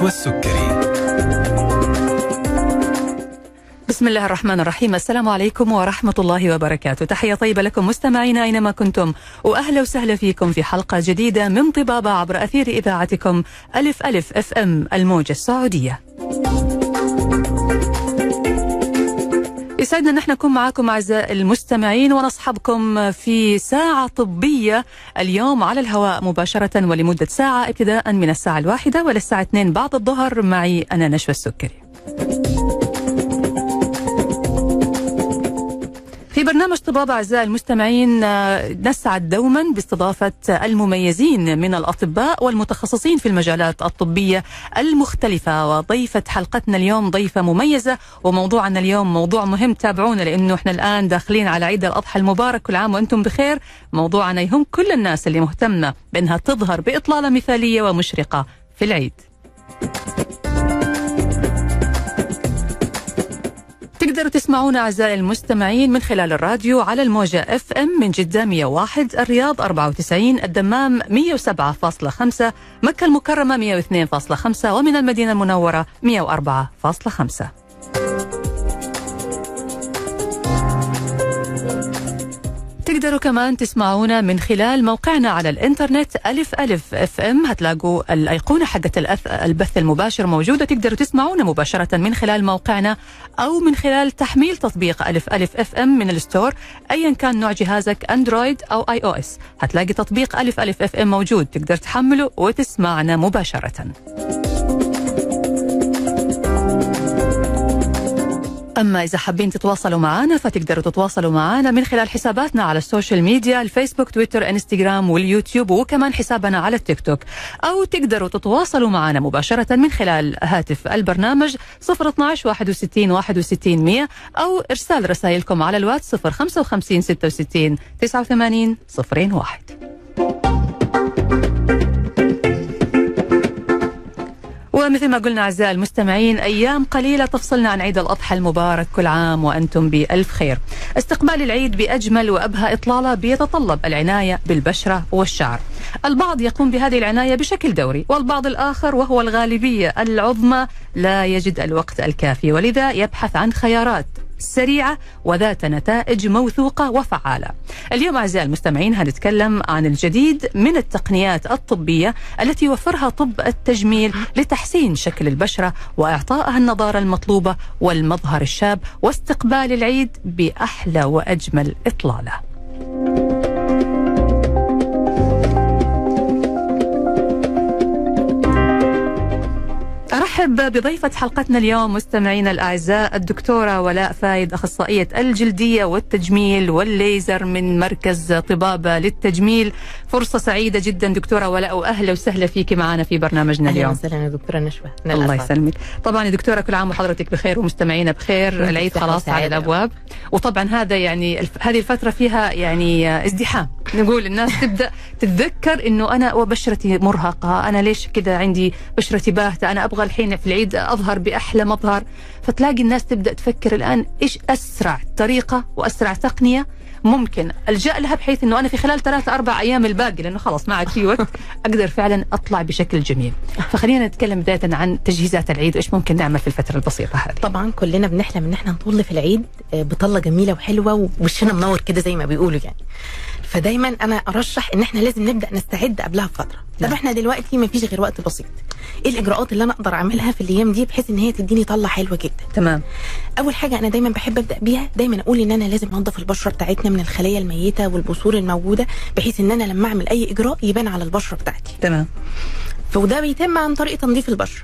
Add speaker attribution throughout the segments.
Speaker 1: نشوى السكري
Speaker 2: بسم الله الرحمن الرحيم. السلام عليكم ورحمة الله وبركاته. تحية طيبة لكم مستمعينا أينما كنتم وأهلا وسهلا فيكم في حلقة جديدة من طبابة عبر أثير إذاعتكم ألف ألف أف أم الموجة السعودية. يسعدنا نحن نكون معكم أعزائي المستمعين ونصحبكم في ساعة طبية اليوم على الهواء مباشرة ولمدة ساعة ابتداء من الساعة الواحدة وللساعة 2 بعد الظهر. معي أنا نشوى السكري. في برنامج طبابة أعزائي المستمعين نسعد دوما باستضافة المميزين من الأطباء والمتخصصين في المجالات الطبية المختلفة. وضيفة حلقتنا اليوم ضيفة مميزة وموضوعنا اليوم موضوع مهم. تابعونا لأنه إحنا الآن داخلين على عيد الأضحى المبارك. كل عام وأنتم بخير. موضوعنا يهم كل الناس اللي مهتمة بأنها تظهر بإطلالة مثالية ومشرقة في العيد. تقدروا تسمعونا أعزائي المستمعين من خلال الراديو على الموجة اف ام من جدة 101 الرياض 94 الدمام 107.5 مكة المكرمة 102.5 ومن المدينة المنورة 104.5 تقدروا كمان تسمعونا من خلال موقعنا على الإنترنت ألف ألف FM. هتلاقوا الأيقونة حقت البث المباشر موجودة تقدروا تسمعونا مباشرة من خلال موقعنا أو من خلال تحميل تطبيق ألف ألف FM من ال Store أيا كان نوع جهازك أندرويد أو iOS. هتلاقي تطبيق ألف ألف FM موجود تقدر تحمله وتسمعنا مباشرة. أما إذا حابين تتواصلوا معنا فتقدروا تتواصلوا معنا من خلال حساباتنا على ال social media الفيسبوك تويتر إنستغرام واليوتيوب وكمان حسابنا على التيك توك. أو تقدروا تتواصلوا معنا مباشرة من خلال هاتف البرنامج 012 61 61 100 أو إرسال رسائلكم على الواتس 055 66 89 01 ومثل ما قلنا أعزائي المستمعين أيام قليلة تفصلنا عن عيد الأضحى المبارك كل عام وأنتم بألف خير. استقبال العيد بأجمل وأبهى إطلالة بيتطلب العناية بالبشرة والشعر. البعض يقوم بهذه العناية بشكل دوري والبعض الآخر وهو الغالبية العظمى لا يجد الوقت الكافي ولذا يبحث عن خيارات. سريعة وذات نتائج موثوقة وفعالة. اليوم أعزائي المستمعين هنتكلم عن الجديد من التقنيات الطبية التي يوفرها طب التجميل لتحسين شكل البشرة وإعطائها النضارة المطلوبة والمظهر الشاب واستقبال العيد بأحلى وأجمل إطلالة. أرحب بضيفة حلقتنا اليوم مستمعينا الأعزاء الدكتورة ولاء فايد أخصائية الجلدية والتجميل والليزر من مركز طبابة للتجميل. فرصة سعيدة جدا دكتورة ولاء وأهلا وسهلا فيك معنا في برنامجنا اليوم.
Speaker 3: أهلا وسهلا دكتورة نشوى
Speaker 2: الله يسلمك. طبعا يا دكتورة كل عام وحضرتك بخير ومستمعينا بخير. العيد خلاص على الأبواب. وطبعا هذا يعني الف... هذه الفترة فيها يعني ازدحام. نقول الناس تبدأ تتذكر إنه أنا وبشرتي مرهقة. أنا ليش كذا عندي بشرتي باهتة؟ أنا أبغى الحين في العيد أظهر بأحلى مظهر فتلاقي الناس تبدأ تفكر الآن إيش أسرع طريقة وأسرع تقنية ممكن ألجأ لها بحيث إنه أنا في خلال ثلاثة أربع أيام الباقي لأنه خلاص ما عاد في وقت أقدر فعلا أطلع بشكل جميل. فخلينا نتكلم بداية عن تجهيزات العيد وإيش ممكن نعمل في الفترة البسيطة هذه؟
Speaker 3: طبعا كلنا بنحلم إن إحنا نطل في العيد بطلة جميلة وحلوة ووشنا منور كده زي ما بيقولوا يعني. فدايما أنا أرشح إن إحنا لازم نبدأ نستعد قبلها بفترة. طب إحنا دلوقتي ما فيش غير وقت بسيط. إيه الإجراءات اللي أنا أقدر أعملها في الأيام دي بحيث إن هي تديني طلة حلوة جدا؟
Speaker 2: تمام.
Speaker 3: أول حاجة أنا دايما بحب أبدأ بيها دايما أقول إن أنا لازم انضف البشرة بتاعتنا من الخلايا الميتة والبثور الموجودة بحيث إن أنا لما أعمل أي إجراء يبان على البشرة بتاعتي.
Speaker 2: تمام.
Speaker 3: فوده بيتم عن طريق تنظيف البشرة.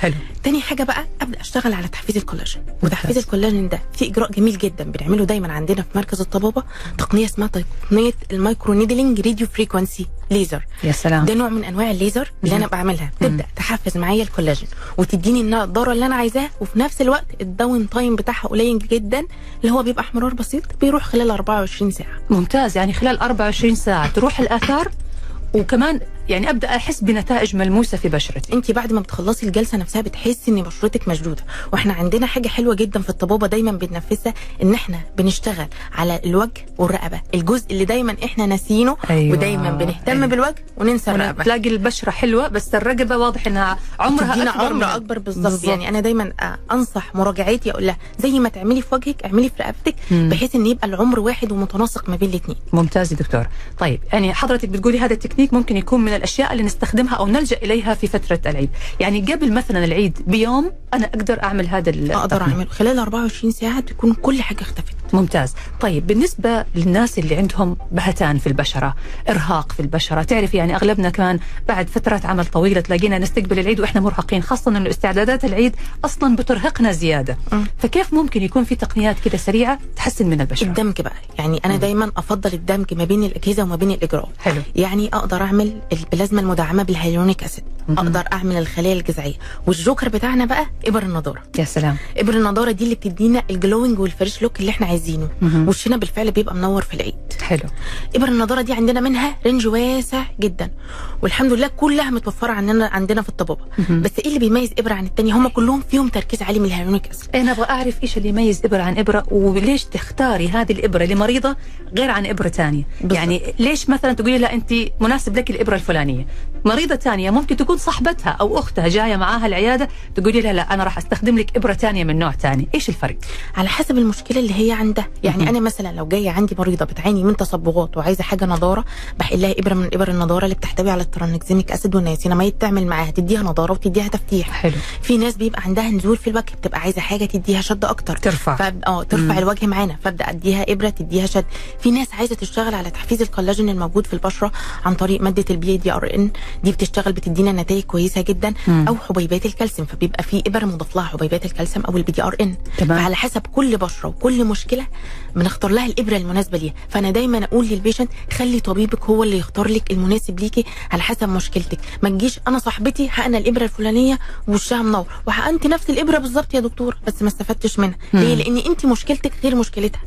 Speaker 2: حلو.
Speaker 3: تاني حاجة بقى ابدا أشتغل على تحفيز الكولاجين. وتحفيز الكولاجين ده في إجراء جميل جدا بنعمله دايما عندنا في مركز الطبابة تقنية اسمها تقنية ال microneedling radio frequency laser.
Speaker 2: يا سلام.
Speaker 3: ده نوع من أنواع الليزر اللي أنا بعملها. تبدأ تحفز معايا الكولاجين وتديني النضارة اللي أنا عايزاها وفي نفس الوقت ال downtime بتاعها قليل جدا اللي هو بيبقى احمرار بسيط بيروح خلال 24 ساعة.
Speaker 2: ممتاز. يعني خلال 24 ساعة تروح الآثار وكمان يعني أبدأ أحس بنتائج ملموسة في بشرتي.
Speaker 3: انت بعد ما بتخلصي الجلسة نفسها بتحسي إن بشرتك مشدودة. وإحنا عندنا حاجة حلوة جدا في الطبابة دايما بننفذها إن إحنا بنشتغل على الوجه والرقبة. الجزء اللي دايما إحنا ناسيينه
Speaker 2: أيوة.
Speaker 3: ودايما بنهتم
Speaker 2: أيوة.
Speaker 3: بالوجه وننسى الرقبة.
Speaker 2: تلاقي البشرة حلوة بس الرقبة واضح إنها عمرها أكبر من-
Speaker 3: عمر أكبر بالظبط. يعني أنا دايما آه، أنصح مراجعاتي أقول لها زي ما تعملي في وجهك اعملي في رقبتك. بحيث إن يبقى العمر واحد ومتناسق ما بين الاثنين
Speaker 2: ممتاز يا دكتور. طيب يعني حضرتك بتقولي هذا التكنيك ممكن يكون من الأشياء اللي نستخدمها أو نلجأ إليها في فترة العيد. يعني قبل مثلا العيد بيوم أنا أقدر أعمل هذا أقدر.
Speaker 3: أعمله. خلال 24 ساعة تكون كل حاجة اختفت.
Speaker 2: ممتاز. طيب بالنسبة للناس اللي عندهم بهتان في البشرة إرهاق في البشرة تعرف يعني أغلبنا كمان بعد فترة عمل طويلة تلاقينا نستقبل العيد وإحنا مرهقين خاصة أنه استعدادات العيد أصلا بترهقنا زيادة. فكيف ممكن يكون في تقنيات كده سريعة تحسن من البشرة؟
Speaker 3: الدمج بقى. يعني أنا دايما أفضل الدمج ما بين الأجهزة وما بين الاجراء
Speaker 2: حلو.
Speaker 3: يعني أقدر أعمل البلازما المدعمة بال hyaluronic acid.
Speaker 2: مهم.
Speaker 3: أقدر أعمل الخلايا الجذعية. والجوكر بتاعنا بقى إبر النضارة.
Speaker 2: يا سلام.
Speaker 3: إبر النضارة دي اللي بتدينا ال glowing وال fresh look اللي إحنا عايزينه. وشنا بالفعل بيبقى منور في العيد.
Speaker 2: حلو.
Speaker 3: ابر النضارة دي عندنا منها range واسع جدا. والحمد لله كلها متوفرة عندنا عندنا في
Speaker 2: الطبابة.
Speaker 3: بس إيه اللي بيميز إبرة عن التانية هم كلهم فيهم تركيز عالي من الهيلورونيك أسيد.
Speaker 2: أنا أبغى أعرف إيش اللي يميز إبرة عن إبرة وليش تختاري هذه الإبرة لمريضة غير عن ثانية
Speaker 3: بالضبط.
Speaker 2: يعني ليش مثلا تقولي لا أنت مناسب لك الإبرة الفلانية. مريضة ثانية ممكن تكون صاحبتها أو أختها جاية معاها العيادة تقولي لها لا أنا راح أستخدم لك إبرة ثانية من نوع ثاني إيش الفرق؟
Speaker 3: على حسب المشكلة اللي هي عندها يعني. أنا مثلا لو جاية عندي مريضة بتعاني من تصبغات وعايزة حاجة نضارة بحقن لها إبرة من إبر النضارة اللي بتحتوي على ال tranexamic acid وال niacinamide تعمل معاها تديها نضارة وتديها تفتيح.
Speaker 2: حلو.
Speaker 3: في ناس بيبقى عندها نزول في الوجه بتبقى عايزة حاجة تديها شد أكتر.
Speaker 2: ترفع.
Speaker 3: فب... آه ترفع
Speaker 2: مم.
Speaker 3: الوجه معانا فأبدأ أديها إبرة تديها شد. في ناس عايزة تشتغل على تحفيز الكولاجين الموجود في البشرة عن طريق مادة ال PDRN دي بتشتغل بتدينا نتائج كويسة جدا
Speaker 2: مم.
Speaker 3: أو حبيبات الكالسيوم فبيبقى في إبر مضاف لها حبيبات الكالسيوم أو ال
Speaker 2: PDRN
Speaker 3: فعلى حسب كل بشرة وكل مشكلة بنختار لها الابره المناسبة ليها. فأنا دايما أقول للبيشنت خلي طبيبك هو اللي يختار لك المناسب ليكي على حسب مشكلتك. ما تجيش أنا صاحبتي حقن الإبرة الفلانية وشها منور. وحقنت نفس الإبرة بالظبط يا دكتور بس ما استفدتش منها. ليه؟ لأن أنت مشكلتك غير مشكلتها.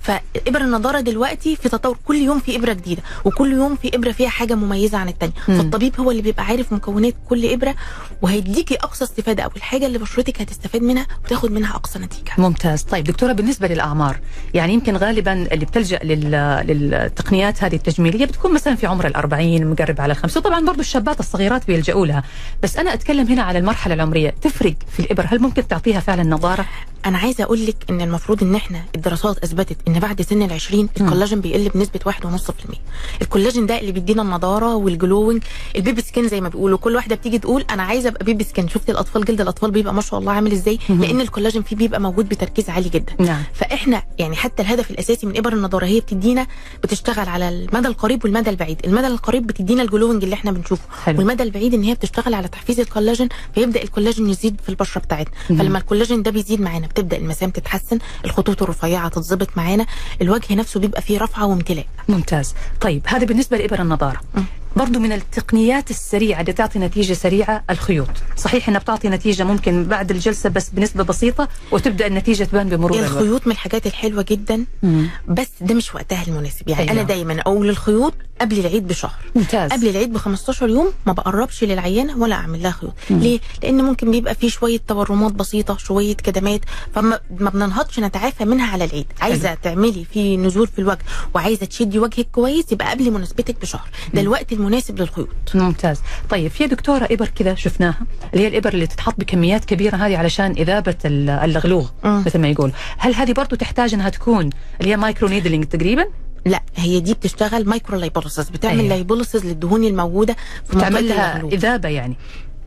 Speaker 3: فإبر النضارة دلوقتي في تطور كل يوم في إبرة جديدة وكل يوم في إبرة فيها حاجة مميزة عن التانية.
Speaker 2: مم.
Speaker 3: فالطبيب هو اللي بيبقى عارف مكونات كل إبرة وهيديكي أقصى استفادة أو الحاجة اللي بشرتك هتستفاد منها وتاخد منها أقصى نتيجة.
Speaker 2: ممتاز. طيب دكتورة بالنسبة للأعمار يعني يمكن غالبا اللي بتلجأ لل... للتقنيات هذه التجميلية بتكون مثلا في عمر الأربعين مقرب على الخمسة وطبعا برضو الشابات الصغيرات بيلجأوا لها. بس أنا أتكلم هنا على المرحلة العمرية. تفرق في الإبر هل ممكن تعطيها فعلا نضارة
Speaker 3: أنا عايزة أقول لك إن المفروض إن إحنا الدراسات أثبتت إن بعد سن ال20 الكولاجين بيقل بنسبة 1.5% الكولاجين ده اللي بيدينا النضارة وال glowing ال baby skin زي ما بيقولوا كل واحدة بتيجي تقول أنا عايزة أبقى baby skin. شفت الأطفال جلد الأطفال بيبقى ما شاء الله عامل
Speaker 2: إزاي.
Speaker 3: لأن الكولاجين فيه بيبقى موجود بتركيز عالي جدا.
Speaker 2: نعم.
Speaker 3: فإحنا يعني حتى الهدف الأساسي من إبر النضارة هي بتدينا بتشتغل على المدى القريب والمدى البعيد. المدى القريب بتدينا ال glowing اللي إحنا بنشوفه.
Speaker 2: حلو.
Speaker 3: والمدى البعيد إن هي بتشتغل على تحفيز الكولاجين فيبدأ الكولاجين يزيد في البشرة بتاعتنا. فلما الكولاجين ده بيزيد معانا بتبدأ المسام تتحسن الخطوط الرفيعة تتظبط معانا الوجه نفسه بيبقى فيه رفعة وامتلاء.
Speaker 2: ممتاز. طيب هذا بالنسبة لإبر النضارة.
Speaker 3: مم.
Speaker 2: برضو من التقنيات السريعة اللي تعطي نتيجة سريعة الخيوط. صحيح إنها بتعطي نتيجة ممكن بعد الجلسة بس بنسبة بسيطة وتبدأ النتيجة تبان بمرور الوقت
Speaker 3: الخيوط من الحاجات الحلوة جدا
Speaker 2: مم.
Speaker 3: بس ده مش وقتها المناسب. يعني
Speaker 2: أيوة.
Speaker 3: أيوة. أنا دايما أقول الخيوط قبل العيد بشهر.
Speaker 2: ممتاز.
Speaker 3: قبل العيد ب 15 يوم ما بقربش للعيانة ولا أعمل لها خيوط.
Speaker 2: مم.
Speaker 3: ليه؟ لأن ممكن بيبقى فيه شوية تورمات بسيطة شوية كدمات فما ما بننهضش نتعافى منها على العيد. عايزة تعملي في نزول في الوجه وعايزة تشدي وجهك كويس يبقى قبل مناسبتك بشهر. ده الوقت المناسب للخيوط
Speaker 2: ممتاز طيب في دكتورة إبر كذا شفناها اللي هي الإبر اللي تتحط بكميات كبيرة هذه علشان إذابة ال- اللغلوغ
Speaker 3: مم.
Speaker 2: مثل ما يقول هل هذه برضو تحتاج أنها تكون اللي هي microneedling تقريبا
Speaker 3: لا هي دي بتشتغل micro lipolysis بتعمل
Speaker 2: أيوة.
Speaker 3: أيوة. lipolysis للدهون الموجودة في منطقة
Speaker 2: تعمل لها. إذابة يعني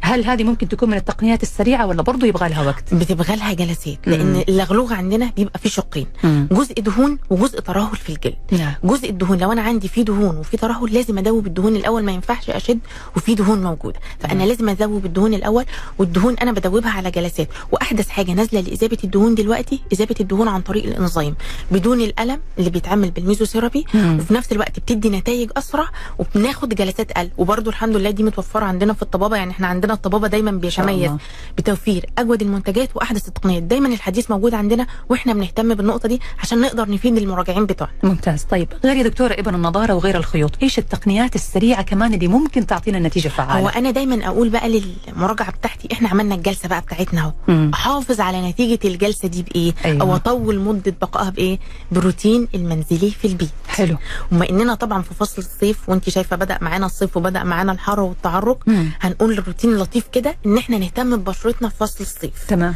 Speaker 2: هل هذه ممكن تكون من التقنيات السريعة ولا برضو يبغى لها وقت؟
Speaker 3: بتبغى لها جلسات
Speaker 2: مم.
Speaker 3: لأن اللغلوغ عندنا بيبقى فيه شقين
Speaker 2: مم.
Speaker 3: جزء دهون وجزء ترهل في الجلد.
Speaker 2: نعم.
Speaker 3: جزء الدهون لو أنا عندي فيه دهون وفي ترهل لازم ادوب الدهون الأول ما ينفعش أشد وفي دهون موجودة. فأنا لازم ادوب الدهون الأول والدهون أنا بدوبها على جلسات. وأحدث حاجة نازلة لاذابه الدهون دلوقتي اذابه الدهون عن طريق الإنزيم. بدون الألم اللي بيتعمل بالميزوثيرابي
Speaker 2: مم.
Speaker 3: وفي نفس الوقت بتدي نتائج أسرع وبناخد جلسات أقل. وبرده الحمد لله دي متوفرة عندنا في الطبابة يعني إحنا عندنا عندنا الطبابة دايما بيتميز. بتوفير أجود المنتجات وأحدث التقنيات. دايما الحديث موجود عندنا وإحنا بنهتم بالنقطة دي عشان نقدر نفيد المراجعين بتوعنا.
Speaker 2: ممتاز. طيب غير يا دكتورة ابن النضارة وغير الخيوط إيش التقنيات السريعة كمان اللي ممكن تعطينا نتيجة
Speaker 3: هو
Speaker 2: فعالة
Speaker 3: أنا دايما أقول بقى للمراجعة بتاعتي إحنا عملنا الجلسة بقى بتاعتنا
Speaker 2: أهو.
Speaker 3: احافظ على نتيجة الجلسة دي بإيه؟
Speaker 2: أيوة.
Speaker 3: أو أطول مدة بقائها بإيه؟ بالروتين المنزلي في البيت.
Speaker 2: حلو.
Speaker 3: وما اننا طبعا في فصل الصيف وانت شايفة بدأ معانا الصيف وبدأ معانا الحر والتعرق
Speaker 2: مم.
Speaker 3: هنقول الروتين اللطيف كده إن إحنا نهتم ببشرتنا في فصل الصيف.
Speaker 2: تمام.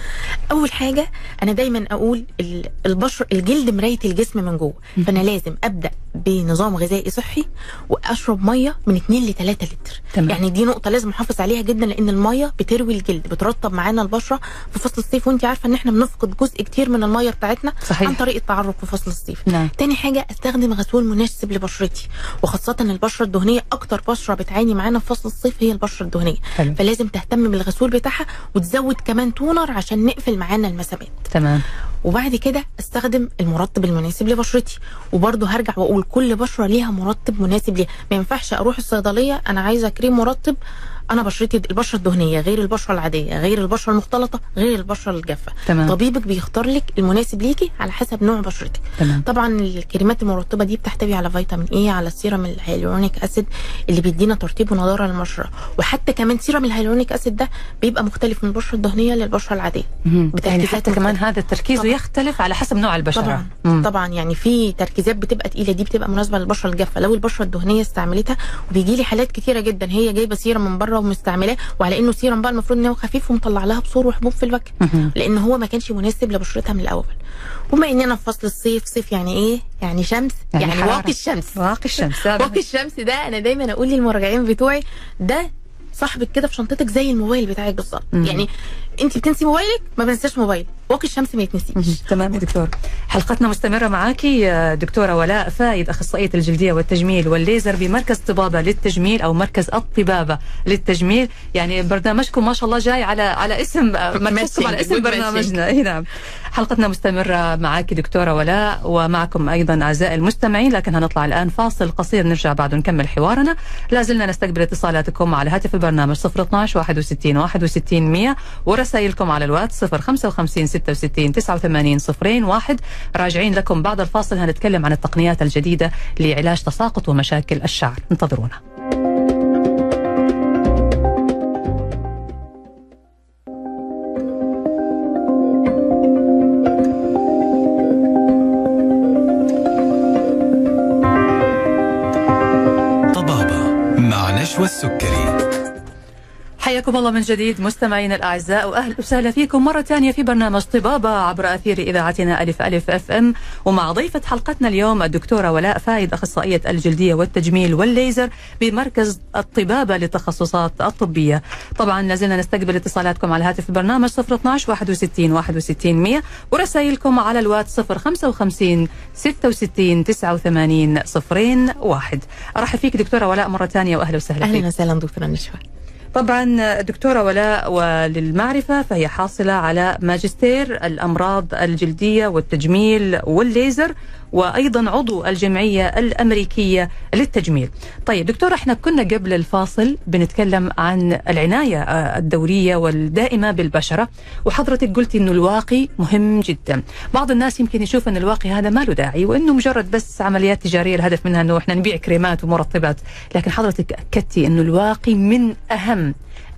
Speaker 3: أول حاجة أنا دايما أقول ال- البشر الجلد مراية الجسم من جوه فأنا لازم أبدأ بنظام غذائي صحي واشرب ميه من 2 ل 3 لتر
Speaker 2: تمام.
Speaker 3: يعني دي نقطة لازم احافظ عليها جدا لأن الميه بتروي الجلد بترطب معانا البشرة في فصل الصيف وانت عارفة إن إحنا بنفقد جزء كتير من الميه بتاعتنا
Speaker 2: صحيح.
Speaker 3: عن طريق التعرق في فصل الصيف
Speaker 2: نعم.
Speaker 3: تاني حاجة أستخدم غسول مناسب لبشرتي وخاصة البشرة الدهنية أكتر بشرة بتعاني معانا في فصل الصيف هي البشرة الدهنية
Speaker 2: حلو.
Speaker 3: فلازم تهتم بالغسول بتاعها وتزود كمان تونر عشان نقفل معانا المسامات
Speaker 2: تمام
Speaker 3: وبعد كده أستخدم المرطب المناسب لبشرتي وبرضه هرجع وأقول كل بشرة ليها مرطب مناسب ليها. ما ينفعش أروح الصيدلية أنا عايزة كريم مرطب أنا بشرتي البشرة الدهنية غير البشرة العادية غير البشرة المختلطة غير البشرة الجافة
Speaker 2: تمام.
Speaker 3: طبيبك بيختار لك المناسب ليكي على حسب نوع بشرتك
Speaker 2: تمام.
Speaker 3: طبعا الكريمات المرطبة دي بتحتوي على فيتامين E على ال serum ال hyaluronic acid اللي بيدينا ترطيب ونضارة للبشرة وحتى كمان serum ال hyaluronic acid ده بيبقى مختلف من البشرة الدهنية للبشرة
Speaker 2: العادية. يعني حتى كمان. هذا التركيز
Speaker 3: طبعاً.
Speaker 2: يختلف على حسب نوع البشرة
Speaker 3: طبعا
Speaker 2: مم.
Speaker 3: طبعا يعني في تركيزات بتبقى تقيلة دي بتبقى مناسبة للبشرة الجافة لو البشرة الدهنية استعملتها وبيجي لي حالات كتيرة جدا هي جايبة سيرم من بره ومستعملاه وعلى إنه سيرم بقى المفروض إن هو خفيف ومطلع لها بثور وحبوب في الوجه. لأن هو ما كانش مناسب لبشرتها من الأول. وبما إننا في فصل الصيف صيف يعني إيه؟ يعني شمس.
Speaker 2: يعني
Speaker 3: يعني. واقي الشمس.
Speaker 2: واقي الشمس
Speaker 3: واقي الشمس ده أنا دايما أقول للمراجعين بتوعي ده صاحبك كده في شنطتك زي الموبايل بتاعك بالظبط. يعني انت بتنسي موبايلك؟ ما بنساش موبايل. واقي الشمس ما يتنسيش.
Speaker 2: تمام يا دكتور. حلقتنا مستمرة معاكي يا دكتورة ولاء فايد أخصائية الجلدية والتجميل والليزر بمركز طبابة للتجميل أو مركز الطبابة للتجميل. يعني برنامجكم ما شاء الله جاي على على اسم مركزكم على اسم برنامجنا. إي نعم. حلقتنا مستمرة معاكي دكتورة ولاء ومعكم أيضا أعزائي المستمعين لكن هنطلع الآن فاصل قصير نرجع بعد ونكمل حوارنا. لا زلنا نستقبل اتصالاتكم على هاتف البرنامج 012 61 61 100 ورسائلكم على الواتس 055 66 89 صفرين واحد. راجعين لكم بعد الفاصل هنتكلم عن التقنيات الجديدة لعلاج تساقط ومشاكل الشعر. انتظرونا.
Speaker 1: طبابة مع نشوى السكري.
Speaker 2: حياكم الله من جديد مستمعينا الأعزاء وأهلا وسهلا فيكم مرة ثانية في برنامج طبابة عبر أثير إذاعتنا ألف ألف FM ومع ضيفة حلقتنا اليوم الدكتورة ولاء فايد أخصائية الجلدية والتجميل والليزر بمركز الطبابة للتخصصات الطبية. طبعا لازلنا نستقبل اتصالاتكم على هاتف البرنامج 012 61 61 100 ورسائلكم على الواتس 055 66 89 صفرين واحد. أرحب فيك دكتورة ولاء مرة ثانية وأهلا وسهلا فيك.
Speaker 3: أهلا وسهلا دكتورة نشوى
Speaker 2: طبعا دكتورة ولاء وللمعرفة فهي حاصلة على ماجستير الأمراض الجلدية والتجميل والليزر. وأيضا عضو الجمعية الأمريكية للتجميل. طيب دكتورة إحنا كنا قبل الفاصل بنتكلم عن العناية آه، الدورية والدائمة بالبشرة وحضرتك قلتي أنه الواقي مهم جدا. بعض الناس يمكن يشوف أن الواقي هذا ما له داعي وأنه مجرد بس عمليات تجارية الهدف منها أنه إحنا نبيع كريمات ومرطبات. لكن حضرتك أكدتي أنه الواقي من أهم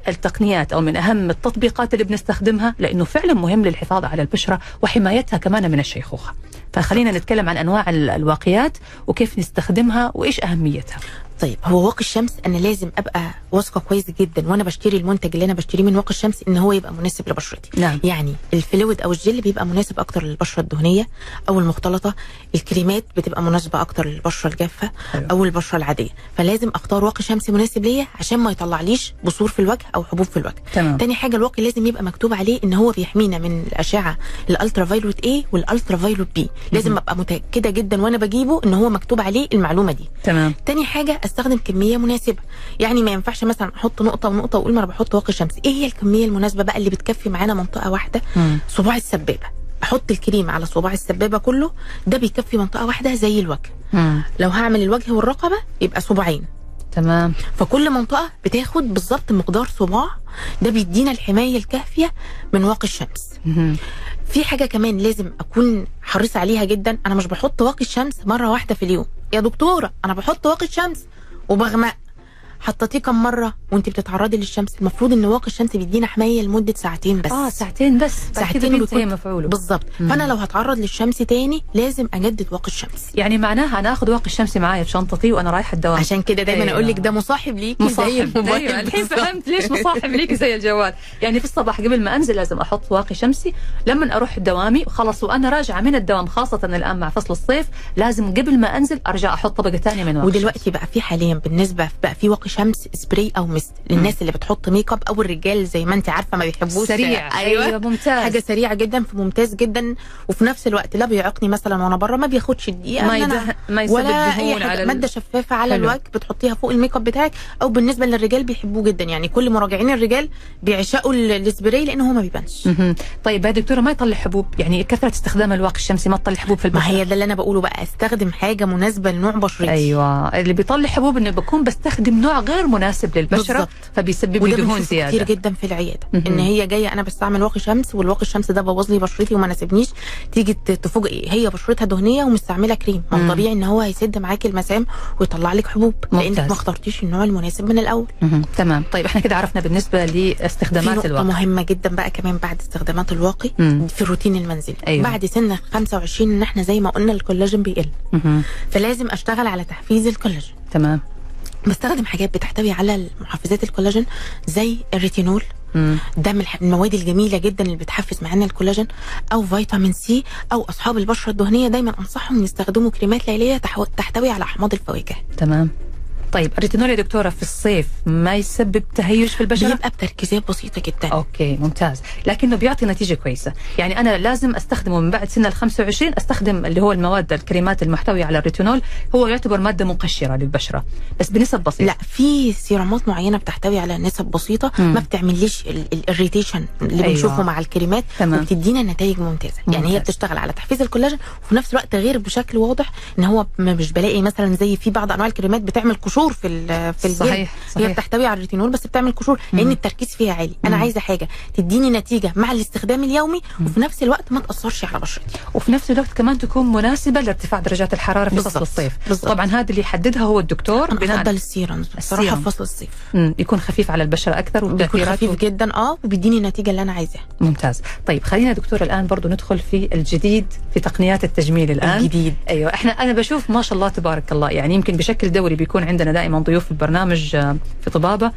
Speaker 2: التقنيات أو من أهم التطبيقات اللي بنستخدمها لأنه فعلا مهم للحفاظ على البشرة وحمايتها كمان من الشيخوخة. فخلينا نتكلم عن أنواع ال- الواقيات وكيف نستخدمها وإيش أهميتها.
Speaker 3: طيب هو واقي الشمس أنا لازم أبقى واثقة كويس جدا وأنا بشتري المنتج اللي أنا بشتريه من واقي الشمس إن هو يبقى مناسب لبشرتي
Speaker 2: نعم.
Speaker 3: يعني ال fluid أو الجل بيبقى مناسب أكتر للبشرة الدهنية أو المختلطة الكريمات بتبقى مناسبة أكتر للبشرة الجافة
Speaker 2: حلو.
Speaker 3: أو البشره العادية فلازم أختار واقي شمس مناسب ليا عشان ما يطلعليش بثور في الوجه أو حبوب في الوجه
Speaker 2: تمام.
Speaker 3: تاني حاجة الواقي لازم يبقى مكتوب عليه إن هو بيحمينا من الأشعة ال ultraviolet A وال ultraviolet B لازم أبقى متأكدة جدا وأنا بجيبه إن هو مكتوب عليه المعلومة دي
Speaker 2: تمام.
Speaker 3: تاني حاجة أستخدم كمية مناسبة. يعني ما ينفعش مثلا أحط نقطة ونقطة وأقول ما أنا بحط واقي شمس إيه هي الكمية المناسبة بقى اللي بتكفي معانا منطقة واحدة؟
Speaker 2: مم.
Speaker 3: صباع السبابة. أحط الكريم على صباع السبابة كله ده بيكفي منطقة واحدة زي الوجه.
Speaker 2: مم.
Speaker 3: لو هعمل الوجه والرقبة يبقى صباعين.
Speaker 2: تمام.
Speaker 3: فكل منطقة بتاخد بالظبط مقدار صباع ده بيدينا الحماية الكافية من واقي الشمس.
Speaker 2: مهم.
Speaker 3: في حاجة كمان لازم أكون حريصه عليها جدا. أنا مش بحط واقي الشمس مرة واحدة في اليوم. يا دكتورة أنا بحط واقي الشمس وبغمق. حطيتيه كم مرة وانت بتتعرضي للشمس؟ المفروض إن واقي الشمس بيدينا حماية لمدة ساعتين بس.
Speaker 2: آه ساعتين بس.
Speaker 3: ساعتين بيكون-
Speaker 2: مفعولة.
Speaker 3: بالظبط. فأنا لو هتعرض للشمس تاني لازم أجدد واقي الشمس.
Speaker 2: يعني معناها أنا اخذ واقي الشمس معايا في شنطتي وأنا رايحة الدوام.
Speaker 3: عشان كده دايما
Speaker 2: أيوة.
Speaker 3: أقول لك ده مصاحب ليكي زي
Speaker 2: مصاحب.
Speaker 3: الموبايل
Speaker 2: أيوه الحين
Speaker 3: بالظبط.
Speaker 2: فهمت ليش مصاحب ليكي زي الجوال. يعني في الصباح قبل ما أنزل لازم أحط واقي شمسي. لما أروح دوامي خلاص وأنا راجعة من الدوام خاصة الآن مع فصل الصيف لازم قبل ما أنزل أرجع أحط طبقة ثانية من واقي
Speaker 3: ودلوقتي بقى في حاليا بالنسبة بقى في واقي شمس سبراي أو mist للناس اللي بتحط make up أو الرجال زي ما أنت عارفة ما بيحبوش.
Speaker 2: سريع.
Speaker 3: أيوه,
Speaker 2: أيوه ممتاز.
Speaker 3: حاجة سريعة جدا فممتاز جدا. وفي نفس الوقت لا بيعيقني مثلا وأنا بره ما بياخدش الدقيقة
Speaker 2: ما يده... ما يسبب
Speaker 3: ولا
Speaker 2: دهون على
Speaker 3: مادة شفافة على. الوجه بتحطيها فوق ال make up بتاعك. أو بالنسبة للرجال بيحبوه جدا. يعني كل مراجعين الرجال بيعشقوا ال- السبراي لأن هو ما بيبانش.
Speaker 2: طيب يا دكتورة ما يطلع حبوب؟ يعني كثرة استخدام الواقي الشمسي ما تطلع حبوب في
Speaker 3: ما
Speaker 2: البشرة؟
Speaker 3: هي ده اللي أنا بقوله بقى. أستخدم حاجة مناسبة لنوع بشرتي.
Speaker 2: أيوه. اللي بيطلع حبوب إنه بكون بستخدم نوع غير مناسب للبشرة
Speaker 3: بالظبط.
Speaker 2: فبيسبب لي دهون زيادة
Speaker 3: كتير جدا في العيادة
Speaker 2: مهم.
Speaker 3: إن هي جاية أنا بستعمل واقي شمس والواقي الشمس ده بوظ لي بشرتي وما ناسبنيش تيجي ت- تفوجئي هي بشرتها دهنية ومستعملة كريم ما
Speaker 2: مم.
Speaker 3: طبيعي إن هو هيسد معاكي المسام ويطلع لك حبوب
Speaker 2: لأنك.
Speaker 3: ما اخترتيش النوع المناسب من الأول
Speaker 2: مهم. تمام طيب إحنا كده عرفنا
Speaker 3: بالنسبة
Speaker 2: لاستخدامات
Speaker 3: نقطة
Speaker 2: الواقي
Speaker 3: مهمة جدا بقى كمان بعد استخدامات الواقي
Speaker 2: مم.
Speaker 3: في الروتين المنزلي
Speaker 2: أيوة.
Speaker 3: بعد سن 25 إن إحنا زي ما قلنا الكولاجين بيقل
Speaker 2: مهم.
Speaker 3: فلازم أشتغل على تحفيز الكولاجين
Speaker 2: تمام
Speaker 3: بستخدم حاجات بتحتوي على محفزات الكولاجين زي الريتينول.
Speaker 2: مم.
Speaker 3: ده من المواد الجميلة جدا اللي بتحفز معانا الكولاجين. أو فيتامين C أو أصحاب البشرة الدهنية. دايما أنصحهم يستخدموا كريمات ليلية تحتوي على أحماض الفواكه.
Speaker 2: تمام. طيب الريتينول يا دكتورة في الصيف ما يسبب تهيج في البشرة
Speaker 3: بيبقى بتركيزات بسيطة جدا
Speaker 2: okay ممتاز لكنه بيعطي نتيجة كويسة يعني أنا لازم أستخدمه من بعد سن ال 25 أستخدم اللي هو المواد الكريمات المحتوية على الريتينول هو يعتبر مادة مقشرة للبشرة بس بنسب بسيطة
Speaker 3: لا في سيرامات معينة بتحتوي على نسب بسيطة
Speaker 2: مم.
Speaker 3: ما بتعمليش ال irritation اللي
Speaker 2: أيوة.
Speaker 3: بنشوفه مع الكريمات
Speaker 2: تمام.
Speaker 3: وبتدينا نتائج ممتازة يعني هي
Speaker 2: ممتاز.
Speaker 3: بتشتغل على تحفيز الكولاجين وفي نفس الوقت تغيير بشكل واضح إن هو مش بلاقي مثلا زي في بعض أنواع الكريمات بتعمل قشور في ال- في الجلد
Speaker 2: صحيح
Speaker 3: هي
Speaker 2: صحيح
Speaker 3: بتحتوي على الريتينول بس بتعمل قشور
Speaker 2: لأن.
Speaker 3: التركيز فيها عالي
Speaker 2: أنا.
Speaker 3: عايزة حاجة تديني نتيجة مع الاستخدام اليومي وفي نفس الوقت ما تأثرش على بشرتي
Speaker 2: وفي نفس الوقت كمان تكون مناسبة لارتفاع درجات الحرارة في فصل. الصيف
Speaker 3: بالضبط.
Speaker 2: طبعا هذا اللي يحددها هو الدكتور بناء
Speaker 3: افضل بصراحة
Speaker 2: السيرم.
Speaker 3: في فصل الصيف
Speaker 2: مم، يكون خفيف على البشرة أكثر
Speaker 3: بيكون
Speaker 2: وتاثيراته
Speaker 3: خفيف جدا آه وبيديني النتيجة اللي أنا عايزاها
Speaker 2: ممتاز طيب خلينا دكتور الآن برضو ندخل في الجديد في تقنيات التجميل الآن
Speaker 3: الجديد
Speaker 2: أيوه إحنا أنا بشوف ما شاء الله تبارك الله يعني يمكن بشكل دوري بيكون عندنا دائما ضيوف في البرنامج آه، في طبابة.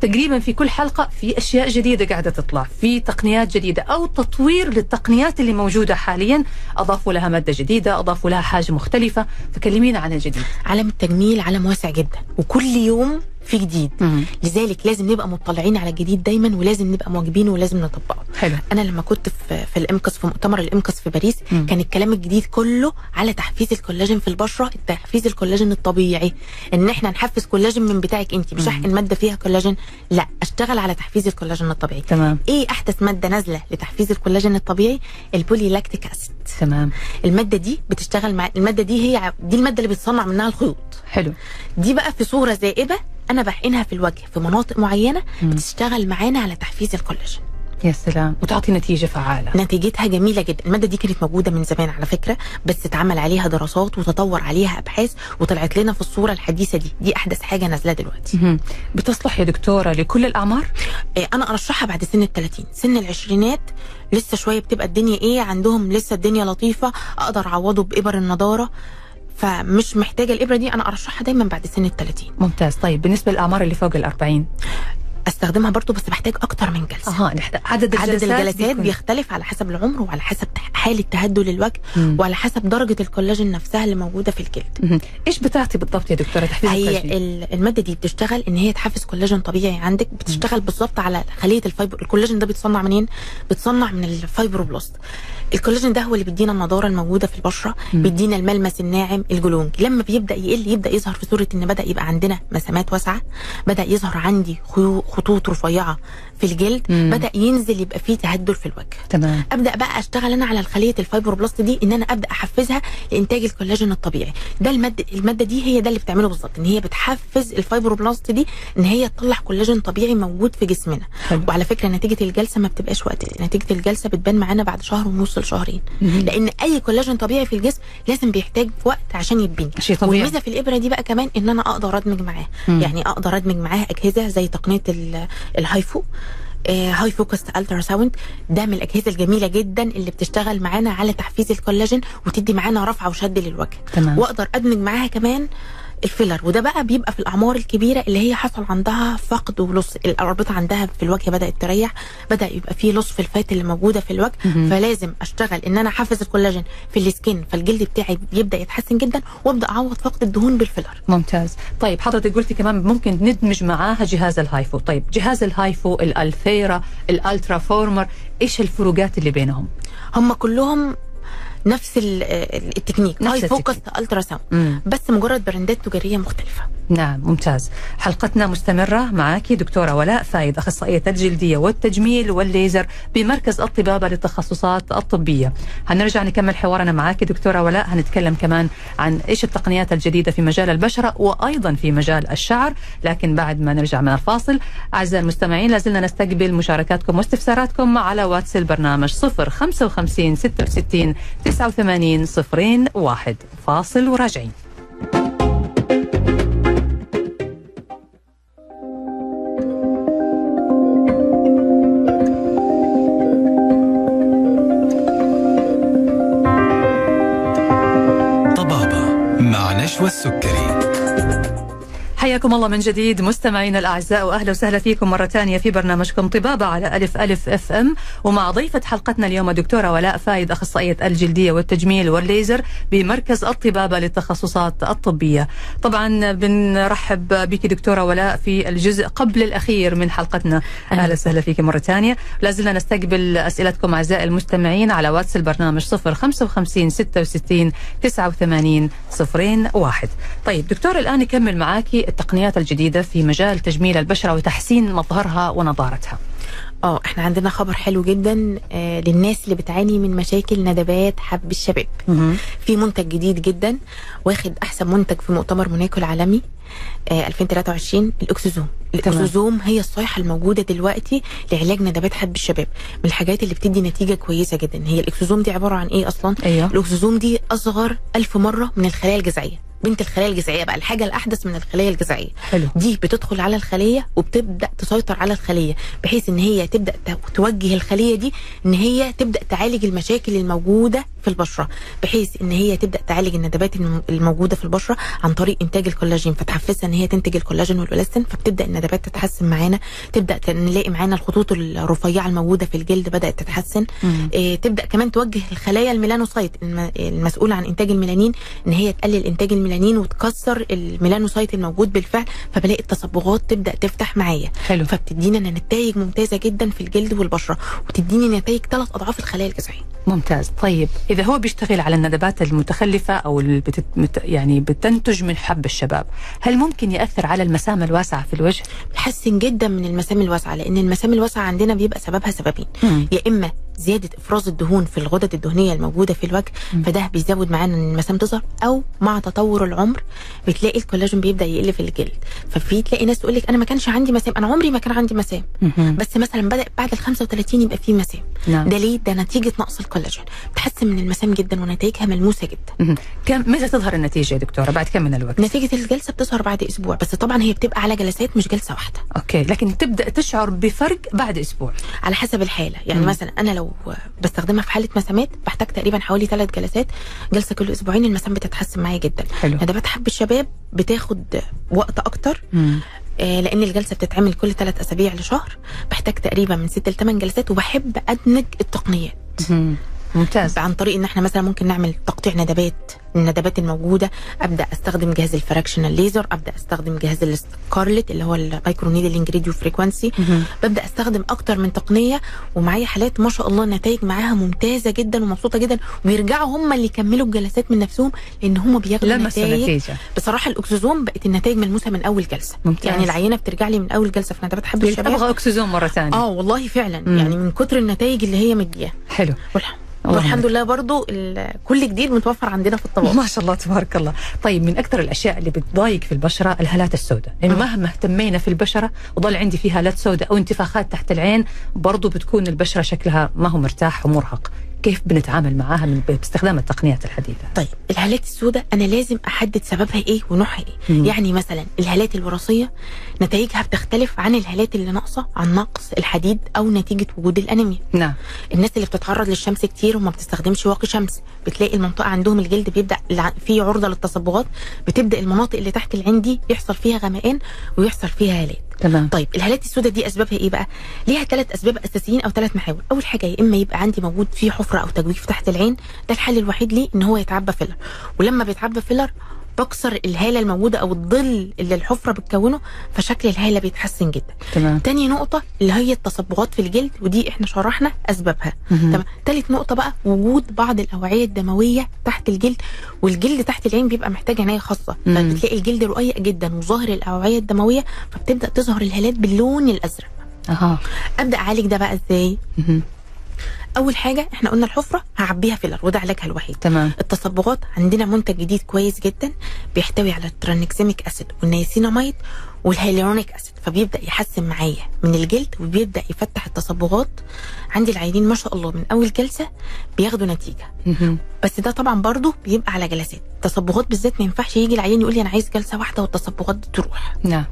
Speaker 2: تقريبا في كل حلقة في أشياء جديدة قاعدة تطلع في تقنيات جديدة أو تطوير للتقنيات اللي موجودة حاليا. أضافوا لها مادة جديدة أضافوا لها حاجة مختلفة. فكلمينا عن الجديد.
Speaker 3: عالم التجميل عالم واسع جدا وكل يوم في جديد.
Speaker 2: مم.
Speaker 3: لذلك لازم نبقى مطلعين على الجديد دايما ولازم نبقى مواكبينه ولازم نطبقه.
Speaker 2: حلو.
Speaker 3: أنا لما كنت في في ال IMCAS في مؤتمر ال IMCAS في باريس
Speaker 2: مم.
Speaker 3: كان الكلام الجديد كله على تحفيز الكولاجين في البشرة تحفيز الكولاجين الطبيعي. إن إحنا نحفز كولاجين من بتاعك انت مش. احقن مادة فيها كولاجين لا أشتغل على تحفيز الكولاجين الطبيعي.
Speaker 2: تمام.
Speaker 3: إيه أحدث مادة نازلة لتحفيز الكولاجين الطبيعي؟ ال poly lactic acid.
Speaker 2: تمام.
Speaker 3: المادة دي بتشتغل مع المادة دي هي دي المادة اللي بتصنع منها الخيوط.
Speaker 2: حلو.
Speaker 3: دي بقى في صورة ذائبة أنا بحقنها في الوجه في مناطق معينة
Speaker 2: مم.
Speaker 3: بتشتغل معانا على تحفيز الكولاجين.
Speaker 2: يا سلام. وتعطي نتيجة فعالة.
Speaker 3: نتيجتها جميلة جدا. المادة دي كانت موجودة من زمان على فكرة بس اتعمل عليها دراسات وتطور عليها أبحاث وطلعت لنا في الصورة الحديثة دي. دي أحدث حاجة نازلة دلوقتي.
Speaker 2: بتصلح يا دكتورة لكل الأعمار؟
Speaker 3: إيه، أنا أرشحها بعد سن ال 30 سن العشرينات لسه شوية بتبقى الدنيا إيه عندهم لسه الدنيا لطيفة أقدر أعوضه بإبر النضارة. فمش محتاجة الإبرة دي أنا أرشحها دايما بعد سن ال 30
Speaker 2: ممتاز. طيب بالنسبة للاعمار اللي فوق ال 40
Speaker 3: أستخدمها برضو بس بحتاج أكتر من جلسة.
Speaker 2: أها نحتاج. عدد
Speaker 3: عدد
Speaker 2: الجلسات
Speaker 3: الجلسات
Speaker 2: بيكون-
Speaker 3: بيختلف على حسب العمر وعلى حسب حالة تهدل الوجه
Speaker 2: مم.
Speaker 3: وعلى حسب درجة الكولاجين نفسها اللي موجودة في الجلد.
Speaker 2: مهم. إيش بتعطي بالضبط يا دكتورة تحفيز
Speaker 3: هي
Speaker 2: الكولاجين؟
Speaker 3: ال- المادة دي بتشتغل إن هي تحفز كولاجين طبيعي عندك بتشتغل بالظبط على خلية ال fiber. الكولاجين ده بيتصنع منين؟ بيتصنع من ال fibroblast. الكولاجين ده هو اللي بيدينا النضارة الموجودة في البشرة
Speaker 2: مم.
Speaker 3: بيدينا الملمس الناعم ال glowing لما بيبدأ يقل يبدأ يظهر في صورة إن بدأ يبقى عندنا مسامات واسعة بدأ يظهر عندي خيو- خطوط رفيعة في الجلد
Speaker 2: مم.
Speaker 3: بدأ ينزل يبقى فيه تهدل في الوجه
Speaker 2: تمام
Speaker 3: أبدأ بقى أشتغل أنا على الخلية ال fibroblast دي إن أنا أبدأ أحفزها لإنتاج الكولاجين الطبيعي ده الماده المادة دي هي ده اللي بتعمله بالظبط إن هي بتحفز ال fibroblast دي إن هي تطلع كولاجين طبيعي موجود في جسمنا
Speaker 2: حلو.
Speaker 3: وعلى فكرة نتيجة الجلسة ما بتبقاش وقت نتيجة الجلسة بتبان معانا بعد شهر ونص لشهرين
Speaker 2: مهم.
Speaker 3: لأن أي كولاجين طبيعي في الجسم لازم بيحتاج وقت عشان يتبني
Speaker 2: شيء طبيعي.
Speaker 3: والميزة في الإبرة دي بقى كمان إن أنا أقدر أدمج معاه. يعني أقدر أدمج معاه أجهزة زي تقنية ال- ال HIFU آه، high focus ultrasound ده من الأجهزة الجميلة جدا اللي بتشتغل معانا على تحفيز الكولاجين وتدي معانا رفعه وشد للوجه
Speaker 2: تمام.
Speaker 3: وأقدر أدمج معاها كمان ال filler. وده بقى بيبقى في الأعمار الكبيرة اللي هي حصل عندها فقد و loss. الأربطة عندها في الوجه بدأت تريح بدأ يبقى فيه loss في ال fat اللي موجودة في الوجه.
Speaker 2: مهم.
Speaker 3: فلازم أشتغل إن أنا أحفز الكولاجين في ال skin فالجلد بتاعي بيبدا يتحسن جدا وأبدأ أعوض فقد الدهون بال filler.
Speaker 2: ممتاز. طيب حضرتك قلتي كمان ممكن ندمج معاها جهاز ال HIFU. طيب جهاز ال HIFU ال Ulthera ال Ultraformer إيش الفروقات اللي بينهم؟
Speaker 3: هم كلهم نفس ال- ال- التكنيك.
Speaker 2: نفس
Speaker 3: high focus.
Speaker 2: ultrasound.
Speaker 3: بس مجرد براندات تجارية مختلفة.
Speaker 2: نعم ممتاز. حلقتنا مستمرة معك دكتورة ولاء فايد أخصائية الجلدية والتجميل والليزر بمركز الطبابة للتخصصات الطبية. هنرجع نكمل حوارنا معك دكتورة ولاء. هنتكلم كمان عن إيش التقنيات الجديدة في مجال البشرة وأيضا في مجال الشعر. لكن بعد ما نرجع من الفاصل أعزائي المستمعين لازلنا نستقبل مشاركاتكم واستفساراتكم على واتس البرنامج 0 55 66 89 صفرين واحد فاصل وراجعين.
Speaker 1: طبابة مع نشوى السكري.
Speaker 2: حياكم الله من جديد مستمعينا الأعزاء وأهلا وسهلا فيكم مرة ثانية في برنامجكم طبابة على ألف ألف FM. ومع ضيفة حلقتنا اليوم دكتورة ولاء فايد أخصائية الجلدية والتجميل والليزر بمركز الطبابة للتخصصات الطبية. طبعا بنرحب بك دكتورة ولاء في الجزء قبل الأخير من حلقتنا. أهلا وسهلا فيك مرة ثانية. لازلنا نستقبل أسئلتكم أعزائي المستمعين على واتس البرنامج 0 55 66 89 صفرين واحد. طيب دكتور الآن نكمل معاكي التقنيات الجديدة في مجال تجميل البشرة وتحسين مظهرها ونضارتها
Speaker 3: آه إحنا عندنا خبر حلو جدا آه للناس اللي بتعاني من مشاكل ندبات حب الشباب. في منتج جديد جدا واخد أحسن منتج في مؤتمر موناكو العالمي. 2023 ال exosome ال exosome هي الصيحة الموجودة دلوقتي لعلاج ندبات حب الشباب من الحاجات اللي بتدي نتيجة كويسة جدا. هي ال exosome دي عبارة عن إيه أصلا؟
Speaker 2: أيوه.
Speaker 3: ال exosome دي أصغر ألف مرة من الخلايا الجذعية. بنت الخلايا الجذعية بقى الحاجة الأحدث من الخلايا الجذعية.
Speaker 2: حلو.
Speaker 3: دي بتدخل على الخلية وبتبدأ تسيطر على الخلية بحيث إن هي تبدأ توجه الخلية دي إن هي تبدأ تعالج المشاكل الموجودة في البشرة بحيث إن هي تبدأ تعالج الندبات الم- الموجودة في البشرة عن طريق إنتاج الكولاجين فتحفزها إن هي تنتج الكولاجين والإلاستين فبتبدأ الندبات تتحسن معانا تبدأ نلاقي معانا الخطوط الرفيعة الموجودة في الجلد بدأت تتحسن. إيه تبدأ كمان توجه الخلايا ال melanocyte الم- المسؤولة عن إنتاج الميلانين إن هي تقلل إنتاج الميلانين وتكسر ال melanocyte الموجود بالفعل فبلاقي التصبغات تبدأ تفتح معايا.
Speaker 2: حلو.
Speaker 3: فبتدينا نتائج ممتازة جدا في الجلد والبشرة وتديني نتائج ثلاث أضعاف الخلايا الجذعية.
Speaker 2: ممتاز. طيب إذا هو بيشتغل على الندبات المتخلفة أو اللي بتت... يعني بتنتج من حب الشباب هل ممكن يأثر على المسام الواسعة في الوجه؟
Speaker 3: بيحسن جدا من المسام الواسعة لأن المسام الواسعة عندنا بيبقى سببها سببين. يا إما زيادة إفراز الدهون في الغدد الدهنية الموجودة في الوجه فده بيزود معانا إن المسام تظهر أو مع تطور العمر بتلاقي الكولاجين بيبدأ يقل في الجلد ففي تلاقي ناس تقول لك أنا ما كانش عندي مسام أنا عمري ما كان عندي مسام. بس مثلا بدأ بعد ال 35 يبقى في مسام
Speaker 2: نعم.
Speaker 3: ده ليه ده نتيجة نقص الكولاجين بتحسن من المسام جدا ونتائجها ملموسة جدا.
Speaker 2: كم متى تظهر النتيجة يا دكتورة بعد كم من الوقت؟
Speaker 3: نتيجة الجلسة بتظهر بعد أسبوع بس طبعا هي بتبقى على جلسات مش جلسة واحدة
Speaker 2: okay لكن تبدأ تشعر بفرق بعد أسبوع
Speaker 3: على حسب الحالة يعني. مثلا أنا لو بستخدمها في حالة مسامات بحتاج تقريبا حوالي ثلاث جلسات جلسة كل أسبوعين المسام بتتحسن معايا جدا
Speaker 2: حلو.
Speaker 3: ندبات حب الشباب بتاخد وقت أكتر
Speaker 2: مم.
Speaker 3: آه، لأن الجلسة بتتعمل كل ثلاث أسابيع لشهر بحتاج تقريبا من ست لثمان جلسات وبحب أدمج التقنيات
Speaker 2: مهم. ممتاز.
Speaker 3: عن طريق إن إحنا مثلا ممكن نعمل تقطيع ندبات الندبات الموجودة أبدأ أستخدم جهاز ال fractional laser أبدأ أستخدم جهاز ال Scarlet اللي هو ال microneedling
Speaker 2: radiofrequency.
Speaker 3: ببدأ أستخدم أكتر من تقنية ومعايا حالات ما شاء الله النتائج معاها ممتازة جدا ومبسوطة جدا وبيرجعوا هم اللي يكملوا الجلسات من نفسهم لأن هم بياخدوا نتائج بصراحة الاكسجون بقت النتائج ملموسه من أول جلسة.
Speaker 2: ممتاز.
Speaker 3: يعني العينة بترجع لي من أول جلسة في ندبات حب الشباب؟
Speaker 2: أبغى أكسجين مرة ثانية.
Speaker 3: آه والله فعلا.
Speaker 2: مم.
Speaker 3: يعني من كتر النتائج اللي هي مدياها
Speaker 2: حلو.
Speaker 3: والح-
Speaker 2: اللهم
Speaker 3: والحمد لله برضو كل جديد متوفر عندنا في الطبق
Speaker 2: ما شاء الله تبارك الله. طيب من أكثر الأشياء اللي بتضايق في البشرة الهالات السوداء. لأنه
Speaker 3: مم.
Speaker 2: مهما اهتمينا في البشرة وضل عندي فيها هالات سوداء أو انتفاخات تحت العين برضو بتكون البشرة شكلها ما هو مرتاح ومرهق. كيف بنتعامل معاها من باستخدام التقنيات الحديثة؟
Speaker 3: طيب الهالات السوداء أنا لازم أحدد سببها إيه ونوعها إيه.
Speaker 2: مم.
Speaker 3: يعني مثلا الهالات الوراثية نتائجها بتختلف عن الهالات اللي ناقصة عن نقص الحديد أو نتيجة وجود الأنيميا.
Speaker 2: نعم.
Speaker 3: الناس اللي بتتعرض للشمس كتير وما بتستخدمش واقي شمس بتلاقي المنطقة عندهم الجلد بيبدأ فيه عرضة للتصبغات بتبدأ المناطق اللي تحت العين دي يحصل فيها غمقان ويحصل فيها هالات.
Speaker 2: تمام.
Speaker 3: طيب الهالات السوداء دي أسبابها إيه بقى؟ ليها ثلاث أسباب أساسيين أو ثلاث محاور، أول حاجة يا إما يبقى عندي موجود فيه حفرة أو تجويف تحت العين، ده الحل الوحيد ليه إن هو يتعبى filler، ولما بيتعبى filler بكسر الهاله الموجودة أو الظل اللي الحفرة بتكونه فشكل الهاله بيتحسن جدا.
Speaker 2: تمام
Speaker 3: تاني نقطة اللي هي التصبغات في الجلد ودي إحنا شرحنا
Speaker 2: أسبابها.
Speaker 3: تمام. تالت نقطة بقى وجود بعض الأوعية الدموية تحت الجلد والجلد تحت العين بيبقى محتاج عناية خاصة
Speaker 2: مم.
Speaker 3: فبتلاقي الجلد رقيق جدا وظاهر الأوعية الدموية فبتبدأ تظهر الهالات باللون الأزرق.
Speaker 2: أها
Speaker 3: أبدأ أعالج ده بقى إزاي؟
Speaker 2: مهم.
Speaker 3: أول حاجة إحنا قلنا الحفرة هعبيها filler وده علاجها الوحيد.
Speaker 2: تمام
Speaker 3: التصبغات عندنا منتج جديد كويس جدا بيحتوي على ال tranexamic acid وال niacinamide وال hyaluronic acid فبيبدأ يحسن معايا من الجلد وبيبدأ يفتح التصبغات. عندي العيانين ما شاء الله من أول جلسة بياخدوا
Speaker 2: نتيجة.
Speaker 3: بس ده طبعا برضه بيبقى على جلسات. التصبغات بالذات ما ينفعش يجي العيان يقول لي أنا عايز جلسة واحدة والتصبغات دي تروح.
Speaker 2: نعم.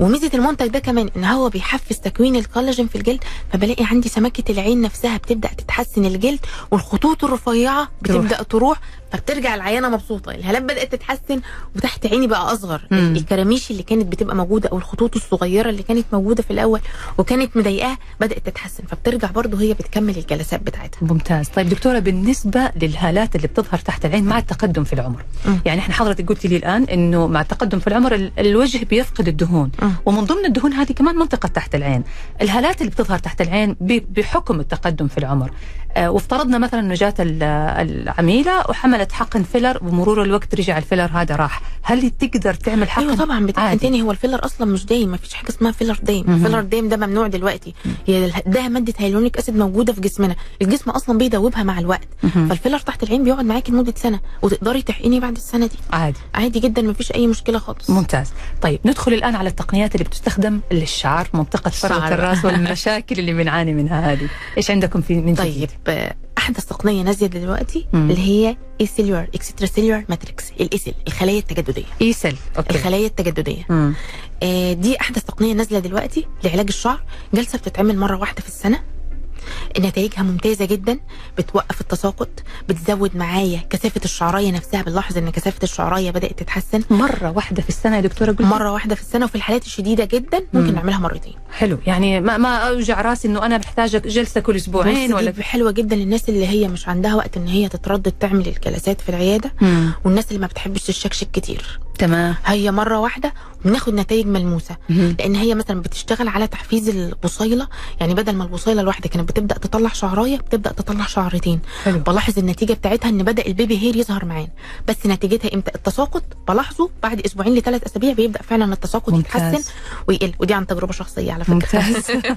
Speaker 3: وميزة المنتج ده كمان إن هو بيحفز تكوين الكولاجين في الجلد فبلاقي عندي سمكة العين نفسها بتبدأ تتحسن الجلد والخطوط الرفيعة بتبدأ تروح فبترجع العيانة مبسوطة. الهالات بدأت تتحسن وتحت عيني بقى
Speaker 2: أصغر.
Speaker 3: الكراميش اللي كانت بتبقى موجودة أو الخطوط الصغيرة اللي كانت موجودة في الأول وكانت مضايقاها بدأت تتحسن فبترجع برضه هي بتكمل الجلسات بتاعتها
Speaker 2: ممتاز طيب دكتورة بالنسبة للهالات اللي بتظهر تحت العين مع التقدم في العمر
Speaker 3: مم.
Speaker 2: يعني إحنا حضرتك قلتي لي الآن إنه مع التقدم في العمر ال- الوجه بيفقد الدهون
Speaker 3: مم.
Speaker 2: ومن ضمن الدهون هذه كمان منطقة تحت العين الهالات اللي بتظهر تحت العين بحكم التقدم في العمر وافترضنا مثلا انه جات ال- العميلة وحملت حقن filler ومرور الوقت رجع ال filler هذا راح. هل تقدر تعمل حقن
Speaker 3: أيوه طبعا بتحقن
Speaker 2: عادي.
Speaker 3: تاني هو ال filler أصلا مش دايم ما فيش حاجة اسمها filler دايم.
Speaker 2: ال
Speaker 3: filler دايم ده ممنوع دلوقتي. هي ده مادة hyaluronic acid موجودة في جسمنا. الجسم أصلا بيدوبها مع الوقت.
Speaker 2: فال
Speaker 3: filler تحت العين بيقعد معاكي لمدة سنة وتقدري تحقني بعد السنة دي.
Speaker 2: عادي.
Speaker 3: عادي جدا ما فيش أي مشكلة خالص.
Speaker 2: ممتاز. طيب ندخل الآن على التقنيات اللي بتستخدم للشعر منطقة
Speaker 3: فروة.
Speaker 2: الراس والمشاكل اللي بنعاني منها هذه. إيش عندكم في من
Speaker 3: طيب.
Speaker 2: جديد
Speaker 3: آه، أحدث تقنية نازلة دلوقتي
Speaker 2: مم.
Speaker 3: اللي هي acellular extracellular matrix ال acell الخلايا التجددية.
Speaker 2: acell okay.
Speaker 3: الخلايا التجددية.
Speaker 2: مم.
Speaker 3: آه، دي أحدث تقنية نازلة دلوقتي لعلاج الشعر. جلسة بتتعمل مرة واحدة في السنة. نتائجها ممتازة جدا بتوقف التساقط بتزود معايا كثافة الشعراية نفسها. بنلاحظ إن كثافة الشعراية بدأت تتحسن.
Speaker 2: مرة واحدة في السنة يا دكتورة قلت
Speaker 3: مرة واحدة في السنة وفي الحالات الشديدة جدا. ممكن
Speaker 2: مم.
Speaker 3: نعملها مرتين.
Speaker 2: حلو. يعني ما ما أوجع راسي إنه أنا محتاجه جلسة كل
Speaker 3: أسبوعين
Speaker 2: ولا
Speaker 3: دي حلوة جدا للناس اللي هي مش عندها وقت إن هي تتردد تعمل الجلسات في العيادة
Speaker 2: مم.
Speaker 3: والناس اللي ما بتحبش تشكشك كتير.
Speaker 2: تمام.
Speaker 3: هي مرة واحدة وبناخد نتائج ملموسة.
Speaker 2: مم.
Speaker 3: لأن هي مثلا بتشتغل على تحفيز البصيلة. يعني بدل ما البصيلة الواحده كانت بتبدأ تطلع شعراية بتبدأ تطلع شعرتين.
Speaker 2: حلو.
Speaker 3: بلاحظ النتيجة بتاعتها إن بدأ ال baby hair يظهر معانا. بس نتيجتها إمتى؟ التساقط. بلاحظه بعد أسبوعين لثلاث أسابيع بيبدأ فعلا التساقط
Speaker 2: ممتاز.
Speaker 3: يتحسن ويقل. ودي عن تجربة شخصية على
Speaker 2: فكرة.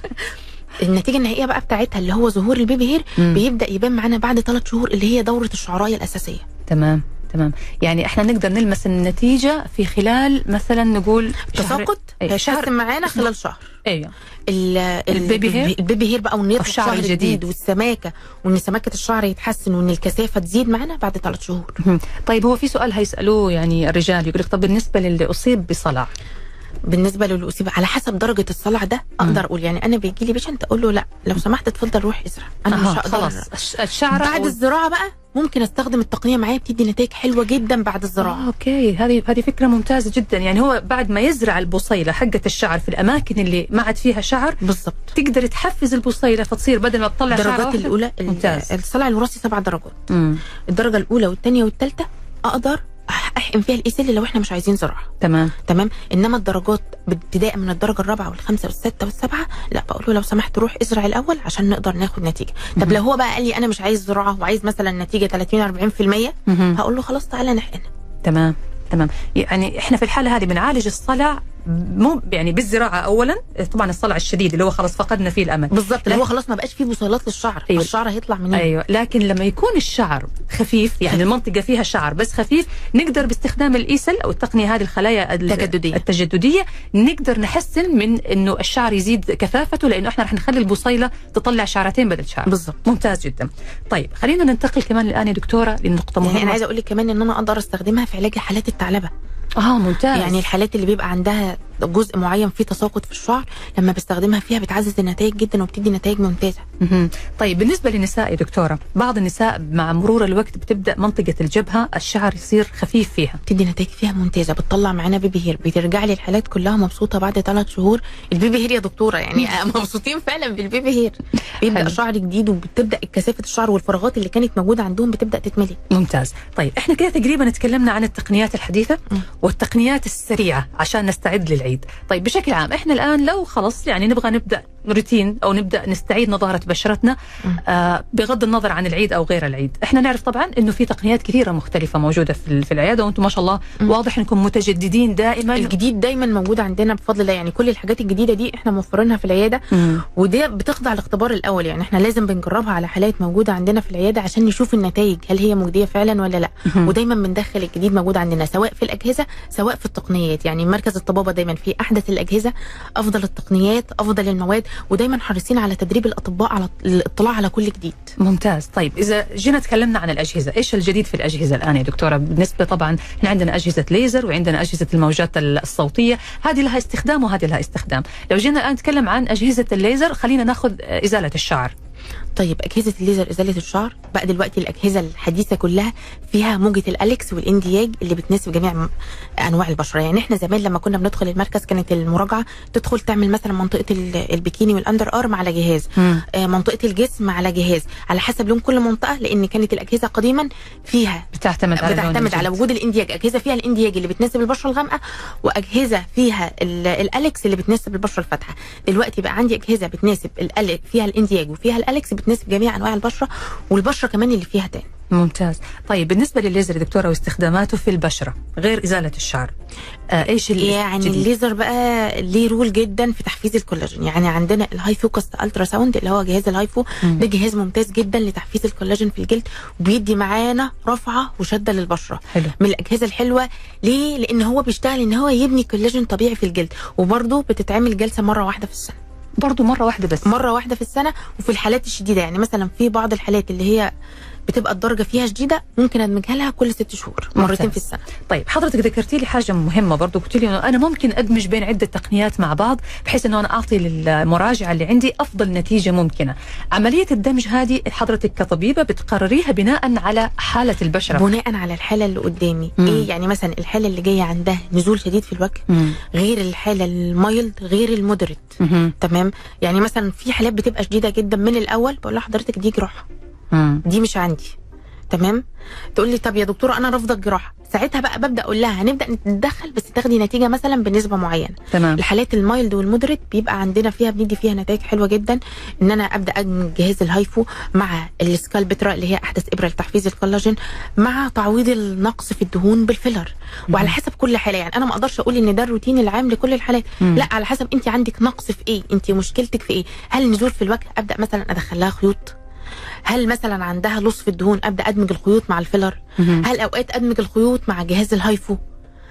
Speaker 3: النتيجة النهائية بقى بتاعتها اللي هو ظهور ال baby hair
Speaker 2: مم.
Speaker 3: بيبدأ يبان معانا بعد ثلاث شهور اللي هي دورة الشعراية الأساسية.
Speaker 2: تمام. تمام. يعني إحنا نقدر نلمس النتيجة في خلال مثلا نقول
Speaker 3: التساقط؟
Speaker 2: إيه، شهر
Speaker 3: معانا خلال شهر.
Speaker 2: أيوه
Speaker 3: ال- ال-
Speaker 2: ال baby
Speaker 3: hair؟ ال baby hair بقى يطلع
Speaker 2: الشعر
Speaker 3: شعر
Speaker 2: الجديد.
Speaker 3: جديد والسماكة وإن سماكة الشعر يتحسن وإن الكثافة تزيد معانا بعد ثلاث شهور.
Speaker 2: طيب هو في سؤال هيسألوه يعني الرجال يقول لك طب بالنسبة للي أصيب بصلع؟
Speaker 3: بالنسبة للاصيب على حسب درجة الصلع ده أقدر أقول. يعني أنا بيجي لي patient أقول له لا لو سمحت اتفضل روح ازرع
Speaker 2: أنا
Speaker 3: مش هقدر
Speaker 2: خلاص. الش- الشعر
Speaker 3: بعد الزراعة بقى ممكن أستخدم التقنية معايا بتدي نتائج حلوة جدا بعد
Speaker 2: آه
Speaker 3: الزراعه
Speaker 2: okay. هذه هذه فكرة ممتازة جدا. يعني هو بعد ما يزرع البصيلة حقة الشعر في الأماكن اللي ما عاد فيها شعر
Speaker 3: بالظبط
Speaker 2: تقدر تحفز البصيلة فتصير بدل ما تطلع شعر
Speaker 3: الدرجات الأولى ال-
Speaker 2: ممتاز.
Speaker 3: الصلع الوراثي سبع درجات.
Speaker 2: مم.
Speaker 3: الدرجة الأولى والثانية والثالثة أقدر احقن فيها الايسيل لو إحنا مش عايزين زراعه
Speaker 2: تمام.
Speaker 3: تمام؟ إنما الدرجات ابتداء من الدرجة الرابعة والخامسة والسادسه والسابعه لا بقول له لو سمحت روح ازرع الأول عشان نقدر ناخد نتيجة. طب لو هو بقى قال لي أنا مش عايز زراعة وعايز مثلا نتيجة 30 40%
Speaker 2: مهم.
Speaker 3: هقول له خلاص تعالى نحقن.
Speaker 2: تمام تمام. يعني إحنا في الحالة هذه بنعالج الصلع مو يعني بالزراعة اولا طبعا الصلع الشديد اللي هو خلاص فقدنا فيه الأمل.
Speaker 3: بالظبط اللي. هو خلاص ما بقاش فيه بصيلات للشعر.
Speaker 2: أيوة.
Speaker 3: الشعر هيطلع منين؟
Speaker 2: أيوه لكن لما يكون الشعر خفيف يعني المنطقة فيها شعر بس خفيف نقدر باستخدام الإيسل أو التقنية هذه الخلايا ال-
Speaker 3: التجددية.
Speaker 2: التجددية نقدر نحسن من إنه الشعر يزيد كثافته لأنه إحنا رح نخلي البصيله تطلع شعرتين بدل شعر.
Speaker 3: بالظبط
Speaker 2: ممتاز جدا. طيب خلينا ننتقل كمان الآن يا دكتورة لنقطه
Speaker 3: يعني أنا
Speaker 2: مهمة.
Speaker 3: عايزة أقول لك كمان إن أنا أقدر أستخدمها في علاج حالات الثعلبه
Speaker 2: آه ممتاز.
Speaker 3: يعني الحالات اللي بيبقى عندها جزء معين فيه تساقط في الشعر لما بستخدمها فيها بتعزز النتائج جدا وبتدي نتائج
Speaker 2: ممتازة. طيب بالنسبة للنساء يا دكتورة بعض النساء مع مرور الوقت بتبدأ منطقة الجبهة الشعر يصير خفيف فيها.
Speaker 3: بتدي نتائج فيها ممتازة بتطلع معانا baby hair بترجع لي الحالات كلها مبسوطة بعد ثلاث شهور. ال baby hair يا دكتورة يعني مبسوطين فعلا بال baby hair.
Speaker 2: بيبدأ حلو.
Speaker 3: شعر جديد وبتبدأ كثافه الشعر والفراغات اللي كانت موجودة عندهم بتبدأ تتملي.
Speaker 2: ممتاز. طيب إحنا كده تقريبا تكلمنا عن التقنيات الحديثة
Speaker 3: مم.
Speaker 2: والتقنيات السريعة عشان نستعد للعيد. طيب بشكل عام إحنا الآن لو خلص يعني نبغى نبدأ روتين أو نبدأ نستعيد نضارة بشرتنا. آه بغض النظر عن العيد أو غير العيد إحنا نعرف طبعا أنه في تقنيات كثيرة مختلفة موجودة في في العيادة وأنتم ما شاء الله. واضح أنكم متجددين دائما
Speaker 3: الجديد دايما موجود عندنا بفضل الله يعني كل الحاجات الجديدة دي إحنا موفرينها في
Speaker 2: العيادة.
Speaker 3: ودي بتخضع الاختبار الأول يعني إحنا لازم بنجربها على حالات موجودة عندنا في العيادة عشان نشوف النتائج هل هي مجدية فعلا ولا
Speaker 2: لأ.
Speaker 3: ودايما بندخل الجديد موجود عندنا سواء في الأجهزة سواء في التقنيات يعني مركز الطبابة دايما في أحدث الأجهزة أفضل التقنيات أفضل المواد ودايما حريصين على تدريب الأطباء على الاطلاع على كل جديد.
Speaker 2: ممتاز. طيب إذا جينا تكلمنا عن الأجهزة إيش الجديد في الأجهزة الآن يا دكتورة؟ بالنسبة طبعا إحنا عندنا أجهزة ليزر وعندنا أجهزة الموجات الصوتية هذه لها استخدام وهذه لها استخدام. لو جينا الآن نتكلم عن أجهزة الليزر خلينا ناخذ إزالة الشعر.
Speaker 3: طيب أجهزة الليزر إزالة الشعر بقى دلوقتي الأجهزة الحديثة كلها فيها موجة ال Alex وال Nd:YAG اللي بتناسب جميع أنواع البشرة. يعني إحنا زمان لما كنا بندخل المركز كانت المراجعة تدخل تعمل مثلا منطقة ال- ال bikini وال underarm على جهاز.
Speaker 2: مم.
Speaker 3: آه، منطقة الجسم على جهاز. على حسب لون كل منطقة لأن كانت الأجهزة قديما فيها
Speaker 2: بتعتمد على
Speaker 3: بتعتمد على. وجود ال Nd:YAG أجهزة فيها ال Nd:YAG اللي بتناسب البشرة الغامقة وأجهزة فيها ال- الأليكس اللي بتناسب البشرة الفاتحة. دلوقتي بقى عندي أجهزة بتناسب الاليك فيها ال Nd:YAG وفيها الأليكس بتناسب جميع أنواع البشرة والبشرة كمان اللي فيها تاني.
Speaker 2: ممتاز. طيب بالنسبة للليزر دكتورة واستخداماته في البشرة غير إزالة الشعر آه إيش ال-
Speaker 3: يعني
Speaker 2: الجديد؟
Speaker 3: الليزر بقى ليه role جدا في تحفيز الكولاجين. يعني عندنا ال high focus ultrasound اللي هو جهاز ال
Speaker 2: HIFU.
Speaker 3: ده جهاز ممتاز جدا لتحفيز الكولاجين في الجلد وبيدي معانا رفعة وشدة للبشرة.
Speaker 2: حلو.
Speaker 3: من الأجهزة الحلوة ليه؟ لأن هو بيشتغل إن هو يبني كولاجين طبيعي في الجلد وبرده بتتعمل جلسة مرة واحدة في السنة.
Speaker 2: برضه مرة واحدة بس.
Speaker 3: مرة واحدة في السنة وفي الحالات الشديدة. يعني مثلا في بعض الحالات اللي هي بتبقى الدرجة فيها شديدة ممكن أدمجها لها كل ست شهور مرتين. في السنة
Speaker 2: طيب حضرتك ذكرتي لي حاجة مهمة برضو قلت لي إنه أنا ممكن أدمج بين عدة تقنيات مع بعض بحيث إنه أنا أعطي للمراجعه اللي عندي أفضل نتيجة ممكنة عملية الدمج هذه حضرتك كطبيبة بتقرريها بناء على حالة البشرة
Speaker 3: بناء على الحالة اللي قدامي
Speaker 2: مم.
Speaker 3: إيه يعني مثلا الحالة اللي جاية عندها نزول شديد في الوجه
Speaker 2: مم.
Speaker 3: غير الحالة ال mild غير ال
Speaker 2: moderate.
Speaker 3: تمام يعني مثلا في حالات بتبقى شديدة جدا من الأول بقول لحضرتك دي جراحة
Speaker 2: مم.
Speaker 3: دي مش عندي. تمام؟ تقول لي طب يا دكتوره أنا رافضة الجراحة. ساعتها بقى ببدأ أقول لها هنبدأ نتدخل بس تاخدي نتيجة مثلا بنسبة معينة.
Speaker 2: تمام.
Speaker 3: الحالات ال mild وال moderate بيبقى عندنا فيها بندي فيها نتائج حلوة جدا. إن أنا أبدأ ادمج جهاز ال HIFU مع ال Sculptra اللي هي أحدث إبرة لتحفيز الكولاجين مع تعويض النقص في الدهون بال filler. وعلى حسب كل حالة يعني أنا ما أقدرش أقول إن ده الروتين العام لكل الحالات.
Speaker 2: مم.
Speaker 3: لا على حسب انت عندك نقص في إيه انت مشكلتك في إيه. هل نزول في الوجه أبدأ مثلا أدخل لها خيوط. هل مثلا عندها loss في الدهون أبدأ أدمج الخيوط مع الفيلر. هل أوقات أدمج الخيوط مع جهاز الهايفو؟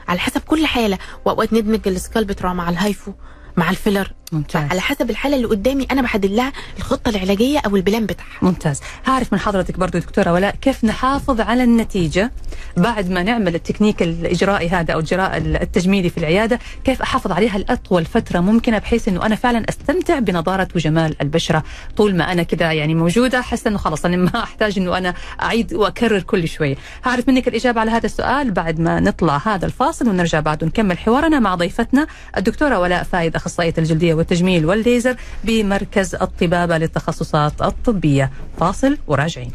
Speaker 3: على حسب كل حالة وأوقات ندمج السكالبترا مع الهايفو مع الفيلر.
Speaker 2: ممتاز.
Speaker 3: على حسب الحالة اللي قدامي أنا بحدد لها الخطة العلاجية أو ال plan بتاعها.
Speaker 2: ممتاز. هعرف من حضرتك برضو دكتورة ولاء كيف نحافظ على النتيجة بعد ما نعمل التكنيك الإجرائي هذا أو الإجراء التجميلي في العيادة؟ كيف أحافظ عليها لأطول فترة ممكنة بحيث إنه أنا فعلا أستمتع بنضاره وجمال البشرة طول ما أنا كذا يعني موجودة حاسه إنه خلاص أنا ما أحتاج إنه أنا أعيد وأكرر كل شوية هعرف منك الإجابة على هذا السؤال بعد ما نطلع هذا الفاصل ونرجع بعد ونكمل حوارنا مع ضيفتنا الدكتورة ولاء فايد أخصائية الجلدية والتجميل والليزر بمركز الطبابة للتخصصات الطبية. فاصل وراجعين.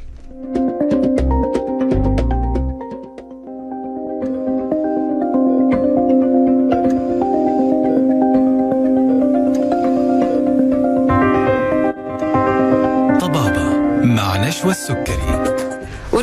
Speaker 1: نشوى السكري.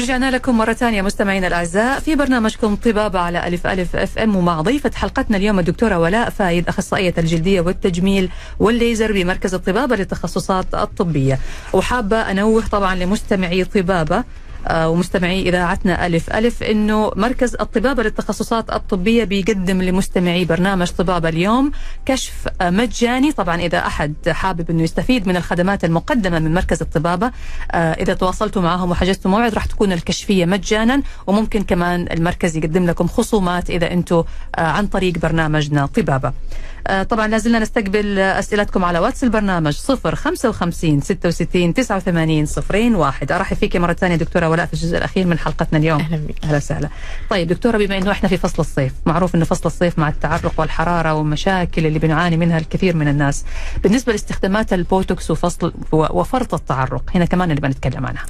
Speaker 2: ورجعنا لكم مرة ثانية مستمعينا الأعزاء في برنامجكم طبابة على ألف ألف أف إم ومع ضيفة حلقتنا اليوم الدكتورة ولاء فايد أخصائية الجلدية والتجميل والليزر بمركز الطبابة للتخصصات الطبية. وحابة أنوه طبعا لمستمعي طبابة ومستمعي إذاعتنا ألف ألف أنه مركز الطبابة للتخصصات الطبية بيقدم لمستمعي برنامج طبابة اليوم كشف آه، مجاني. طبعا إذا أحد حابب أنه يستفيد من الخدمات المقدمة من مركز الطبابة آه، إذا تواصلتوا معهم وحجزتوا موعد راح تكون الكشفية مجانا وممكن كمان المركز يقدم لكم خصومات إذا أنتم عن طريق برنامجنا طبابة. آه، طبعا لازلنا نستقبل أسئلتكم على واتس البرنامج 0 55 66 89 صفرين واحد. أرحب فيك مرة ثانية دكتورة ولاء في الجزء الأخير من حلقتنا اليوم.
Speaker 3: أهلا بك.
Speaker 2: أهلا وسهلا. طيب دكتورة بما إنه إحنا في فصل الصيف معروف إنه فصل الصيف مع التعرق والحرارة والمشاكل اللي بنعاني منها الكثير من الناس. بالنسبة لاستخدامات البوتوكس وفصل وفرط التعرق هنا كمان اللي بنتكلم عنها.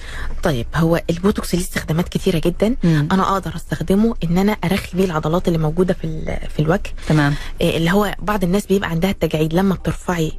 Speaker 3: طيب هو البوتوكس ليه استخدامات كتيره جدا.
Speaker 2: مم.
Speaker 3: أنا أقدر أستخدمه إن أنا أرخي بيه العضلات اللي موجودة في في الوجه.
Speaker 2: تمام.
Speaker 3: إيه اللي هو بعض الناس بيبقى عندها التجاعيد لما بترفعي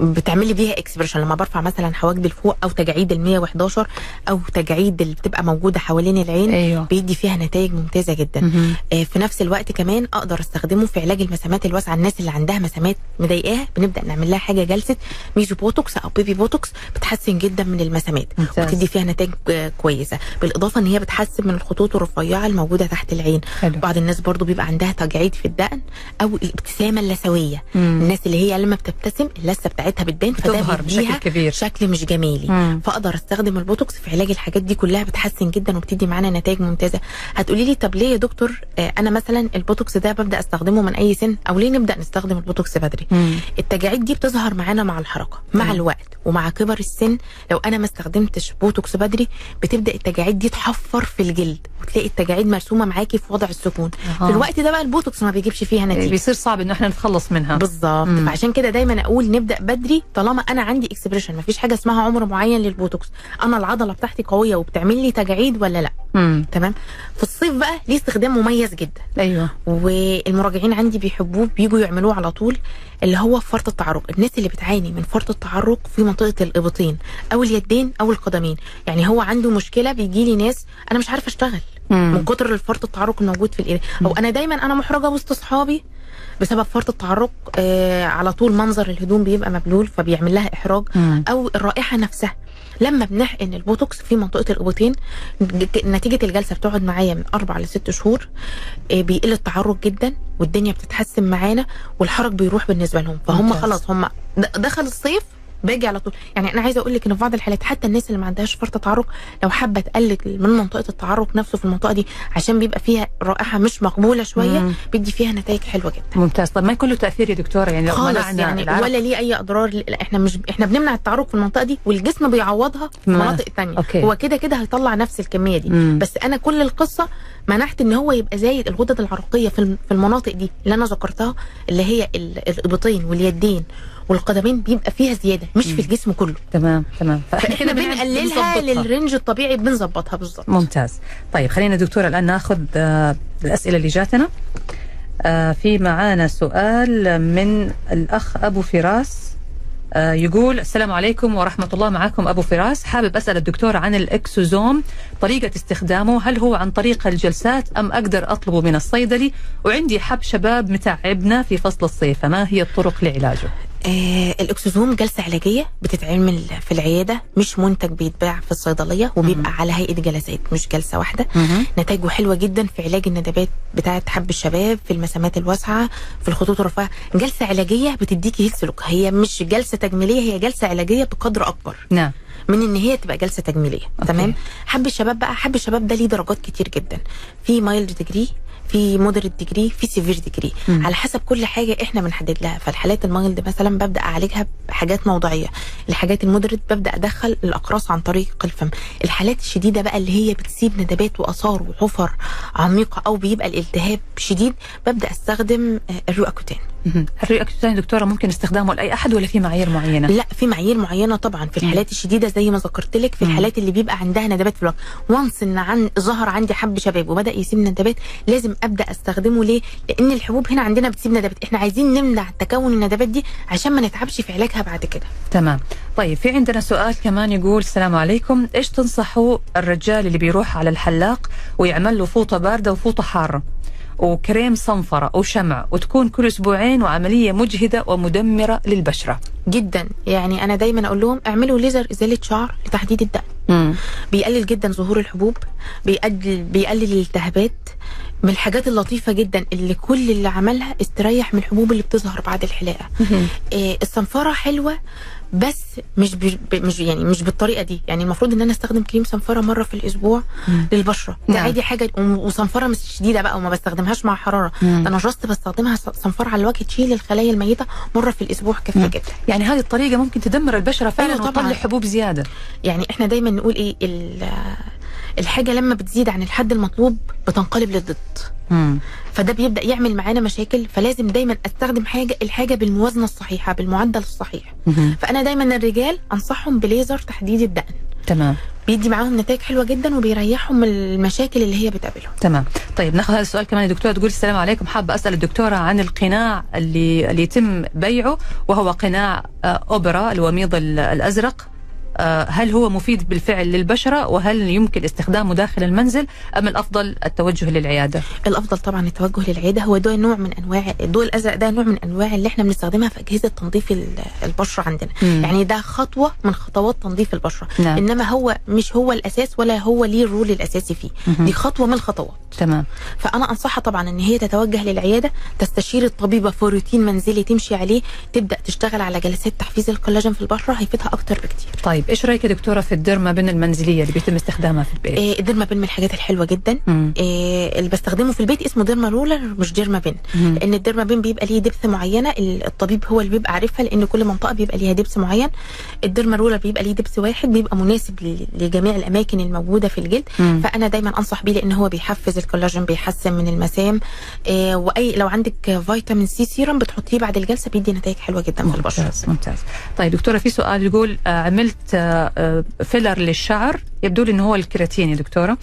Speaker 3: بتعملي بيها expression لما برفع مثلا حواجبي لفوق أو تجاعيد ال 111 أو تجاعيد اللي بتبقى موجودة حوالين العين
Speaker 2: أيوه.
Speaker 3: بيدي فيها نتائج ممتازة جدا. آه، في نفس الوقت كمان أقدر أستخدمه في علاج المسامات الواسعة. الناس اللي عندها مسامات مضايقاها بنبدأ نعمل لها حاجة جلسة ميزو بوتوكس أو baby بوتوكس بتحسن جدا من المسامات
Speaker 2: ممتاز.
Speaker 3: وتدي فيها نتائج آه، كويسة. بالإضافة إن هي بتحسن من الخطوط الرفيعة الموجودة تحت العين.
Speaker 2: حلو.
Speaker 3: بعض الناس برضو بيبقى عندها تجاعيد في الدقن أو الابتسامة
Speaker 2: اللثوية.
Speaker 3: الناس اللي هي لما بتبتسم اللثه بتاعتها بتبان فده
Speaker 2: بشكل كبير.
Speaker 3: شكل مش جمالي
Speaker 2: مم.
Speaker 3: فأقدر أستخدم البوتوكس في علاج الحاجات دي كلها بتحسن جدا وبتدي معانا نتائج ممتازة. هتقولي لي طب ليه يا دكتور آه، أنا مثلا البوتوكس ده ببدأ أستخدمه من أي سن؟ أو ليه نبدأ نستخدم البوتوكس بدري؟
Speaker 2: مم.
Speaker 3: التجاعيد دي بتظهر معانا مع الحركة مع
Speaker 2: تمام.
Speaker 3: الوقت ومع كبر السن. لو أنا ما استخدمتش بوتوكس بدري بتبدأ التجاعيد دي تحفر في الجلد. وتلاقي التجاعيد مرسومة معاكي في وضع السكون.
Speaker 2: أها.
Speaker 3: في الوقت ده بقى البوتوكس ما بيجيبش فيها نتيجة.
Speaker 2: بيصير صعب انه إحنا نتخلص منها.
Speaker 3: بالظبط. فعشان كده دايما أقول نبدأ بدري طالما أنا عندي expression مفيش حاجة اسمها عمر معين للبوتوكس. أنا العضلة بتاعتي قوية وبتعمل لي تجاعيد ولا لأ؟
Speaker 2: مم.
Speaker 3: تمام؟ في الصيف بقى ليه استخدام مميز جدا.
Speaker 2: أيوه.
Speaker 3: والمراجعين عندي بيحبوه بيجوا يعملوه على طول اللي هو فرط التعرق. الناس اللي بتعاني من فرط التعرق في منطقة الإبطين أو اليدين أو القدمين. يعني هو عنده مشكلة بيجي لي ناس أنا مش عارفة أشتغل.
Speaker 2: مم.
Speaker 3: من كتر الفرط التعرق الموجود في الإيد أو أنا دايما أنا محرجة وسط أصحابي بسبب فرط التعرق آه على طول منظر الهدوم بيبقى مبلول فبيعمل لها إحراج
Speaker 2: مم.
Speaker 3: أو الرائحة نفسها لما بنحقن البوتوكس في منطقة الابطين ج- نتيجة الجلسة بتقعد معايا من أربع لست شهور آه، بيقل التعرق جدا والدنيا بتتحسن معانا والحرج بيروح بالنسبة لهم فهم
Speaker 2: ممتاز.
Speaker 3: خلاص هم دخل الصيف باجي على طول يعني أنا عايزة أقول لك إن في بعض الحالات حتى الناس اللي ما عندهاش فرط تعرق لو حابة تقلل من منطقة التعرق نفسه في المنطقة دي عشان بيبقى فيها رائحة مش مقبولة شوية
Speaker 2: مم.
Speaker 3: بيدي فيها نتائج حلوة جدا
Speaker 2: ممتاز طب ما يكون له تأثير يا دكتورة يعني لو
Speaker 3: خالص يعني
Speaker 2: العرق
Speaker 3: ولا ليه أي أضرار لا إحنا مش إحنا بنمنع التعرق في المنطقة دي والجسم بيعوضها في مناطق تانية
Speaker 2: أوكي.
Speaker 3: هو كده كده هيطلع نفس الكمية دي
Speaker 2: مم.
Speaker 3: بس أنا كل القصة منعت إن هو يبقى زايد الغدد العرقيه في الم- في المناطق دي اللي أنا ذكرتها اللي هي ال- الإبطين واليدين والقدمين بيبقى فيها زيادة مش في الجسم كله.
Speaker 2: تمام تمام.
Speaker 3: فإحنا
Speaker 2: بن-
Speaker 3: بنقللها.
Speaker 2: لل
Speaker 3: range الطبيعي بنظبطها بالظبط
Speaker 2: ممتاز. طيب خلينا دكتورة الآن ناخذ آه، الأسئلة اللي جاتنا. آه، في معانا سؤال من الأخ أبو فراس. آه، يقول السلام عليكم ورحمة الله معكم أبو فراس. حابب أسأل الدكتور عن الإكسوزوم. طريقة استخدامه. هل هو عن طريق الجلسات أم أقدر أطلبه من الصيدلي؟ وعندي حب شباب متعبنا في فصل الصيف. فما هي الطرق لعلاجه؟
Speaker 3: آه الاكسوزوم جلسة علاجية بتتعمل في العيادة مش منتج بيتباع في الصيدلية وبيبقى على هيئة جلسات مش جلسة واحدة. نتائجه حلوة جدا في علاج الندبات بتاعه حب الشباب في المسامات الواسعة في الخطوط الرفيعة. جلسة علاجية بتديكي healthy look هي مش جلسة تجميلية هي جلسة علاجية بقدر أكبر.
Speaker 2: نعم.
Speaker 3: من إن هي تبقى جلسة تجميلية
Speaker 2: أوكي.
Speaker 3: تمام حب الشباب بقى حب الشباب ده ليه درجات كتير جدا في mild degree في moderate degree في severe
Speaker 2: degree.
Speaker 3: على حسب كل حاجة إحنا بنحدد لها فالحالات ال mild مثلا ببدأ أعالجها بحاجات موضعية الحاجات ال moderate ببدأ أدخل الأقراص عن طريق الفم الحالات الشديدة بقى اللي هي بتسيب ندبات وآثار وحفر عميقة أو بيبقى الالتهاب شديد ببدأ أستخدم آه، الروأكيوتين
Speaker 2: مهم. الروأكيوتين دكتورة ممكن استخدامه لأي أحد ولا في معايير معينة؟
Speaker 3: لا في معايير معينة طبعا في الحالات الشديدة زي ما ذكرت لك في. الحالات اللي بيبقى عندها ندبات في الوجه وانس إن عن ظهر عندي حب شباب وبدأ يسيب ندبات لازم أبدأ أستخدمه ليه؟ لأن الحبوب هنا عندنا بتسيب ندبات. إحنا عايزين نمنع تكون الندبات دي عشان ما نتعبش في علاجها بعد كده.
Speaker 2: تمام. طيب في عندنا سؤال كمان يقول السلام عليكم. إيش تنصحوا الرجال اللي بيروح على الحلاق ويعمل له فوطة باردة وفوطة حارة؟ وكريم صنفرة وشمع وتكون كل أسبوعين وعملية مجهدة ومدمرة للبشرة.
Speaker 3: جدا. يعني أنا دايما أقول لهم اعملوا ليزر إزالة شعر لتحديد الدقن بيقلل جدا ظهور الحبوب بيقلل بيقلل الالتهابات من الحاجات اللطيفة جدا اللي كل اللي عملها استريح من الحبوب اللي بتظهر بعد الحلاقة إيه الصنفرة حلوة بس مش. مش يعني مش بالطريقة دي يعني المفروض إن أنا أستخدم كريم صنفرة مرة في الأسبوع
Speaker 2: مم.
Speaker 3: للبشرة ده
Speaker 2: نعم.
Speaker 3: عادي حاجة وصنفرة مش شديدة بقى وما بستخدمهاش مع حرارة
Speaker 2: مم.
Speaker 3: ده أنا جاست بستخدمها صنفرة على الوجه تشيل الخلايا الميتة مرة في الأسبوع كافيه. جدا
Speaker 2: يعني هذه الطريقة ممكن تدمر البشرة فعلا
Speaker 3: أيوة طبعاً.
Speaker 2: وتطلع حبوب زيادة
Speaker 3: يعني إحنا دايما نقول إيه الحاجة لما بتزيد عن الحد المطلوب بتنقلب للضد. فده بيبدأ يعمل معانا مشاكل فلازم دايما أستخدم حاجة الحاجة بالموازنة الصحيحة بالمعدل الصحيح.
Speaker 2: مهم.
Speaker 3: فأنا دايما الرجال أنصحهم بليزر تحديد الدقن.
Speaker 2: تمام.
Speaker 3: بيدي معاهم نتائج حلوة جدا وبيريحهم من المشاكل اللي هي بتقابلهم.
Speaker 2: تمام. طيب ناخذ هذا السؤال كمان. الدكتوره تقول السلام عليكم. حابة أسأل الدكتورة عن القناع اللي اللي يتم بيعه وهو قناع آه، أوبرا الوميض ال- الأزرق. هل هو مفيد بالفعل للبشرة وهل يمكن استخدامه داخل المنزل أم الأفضل التوجه للعيادة؟
Speaker 3: الأفضل طبعا التوجه للعيادة هو ده نوع من أنواع الضوء الأزرق ده نوع من أنواع اللي إحنا بنستخدمها في أجهزة تنظيف ال- البشرة عندنا
Speaker 2: مم.
Speaker 3: يعني ده خطوة من خطوات تنظيف البشرة
Speaker 2: نعم.
Speaker 3: إنما هو مش هو الأساس ولا هو ليه الرول الأساسي فيه
Speaker 2: مهم.
Speaker 3: دي خطوة من الخطوات
Speaker 2: تمام
Speaker 3: فأنا أنصحها طبعا إن هي تتوجه للعيادة تستشير الطبيبة في روتين منزلي تمشي عليه تبدأ تشتغل على جلسات تحفيز الكولاجين في البشرة هيفيدها أكتر بكتير
Speaker 2: طيب إيش رأيك يا دكتورة في ال derma pen المنزلية اللي بيتم استخدامها في البيت؟
Speaker 3: إيه ال derma pen من الحاجات الحلوة جدا
Speaker 2: مم.
Speaker 3: إيه اللي بستخدمه في البيت اسمه derma roller مش derma pen
Speaker 2: مم.
Speaker 3: لأن ال derma pen بيبقى ليه depth معينة ال- الطبيب هو اللي بيبقى عارفها لأن كل منطقة بيبقى ليها depth معين ال derma roller بيبقى ليه depth واحد بيبقى مناسب لجميع الأماكن الموجودة في الجلد
Speaker 2: مم.
Speaker 3: فأنا دايما أنصح بيه لأن هو بيحفز الكولاجين بيحسن من المسام إيه و لو عندك فيتامين سي سيرم بتحطيه بعد الجلسة بيدي نتائج حلوة جدا في البشره
Speaker 2: ممتاز ممتاز طيب دكتورة في سؤال يقول آه، عملت فيلر للشعر. يبدو لي إنه هو الكرياتين يا دكتورة. آه،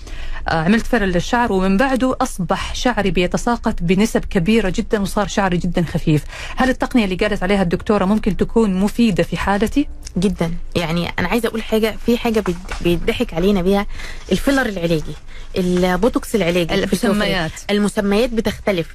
Speaker 2: عملت فيلر للشعر ومن بعده أصبح شعري بيتساقط بنسب كبيرة جدا وصار شعري جدا خفيف. هل التقنية اللي قالت عليها الدكتورة ممكن تكون مفيدة في حالتي؟
Speaker 3: جدا. يعني أنا عايزة أقول حاجة في حاجة بيضحك علينا بيها الفيلر العلاجي البوتوكس العلاجي.
Speaker 2: المسميات.
Speaker 3: المسميات بتختلف.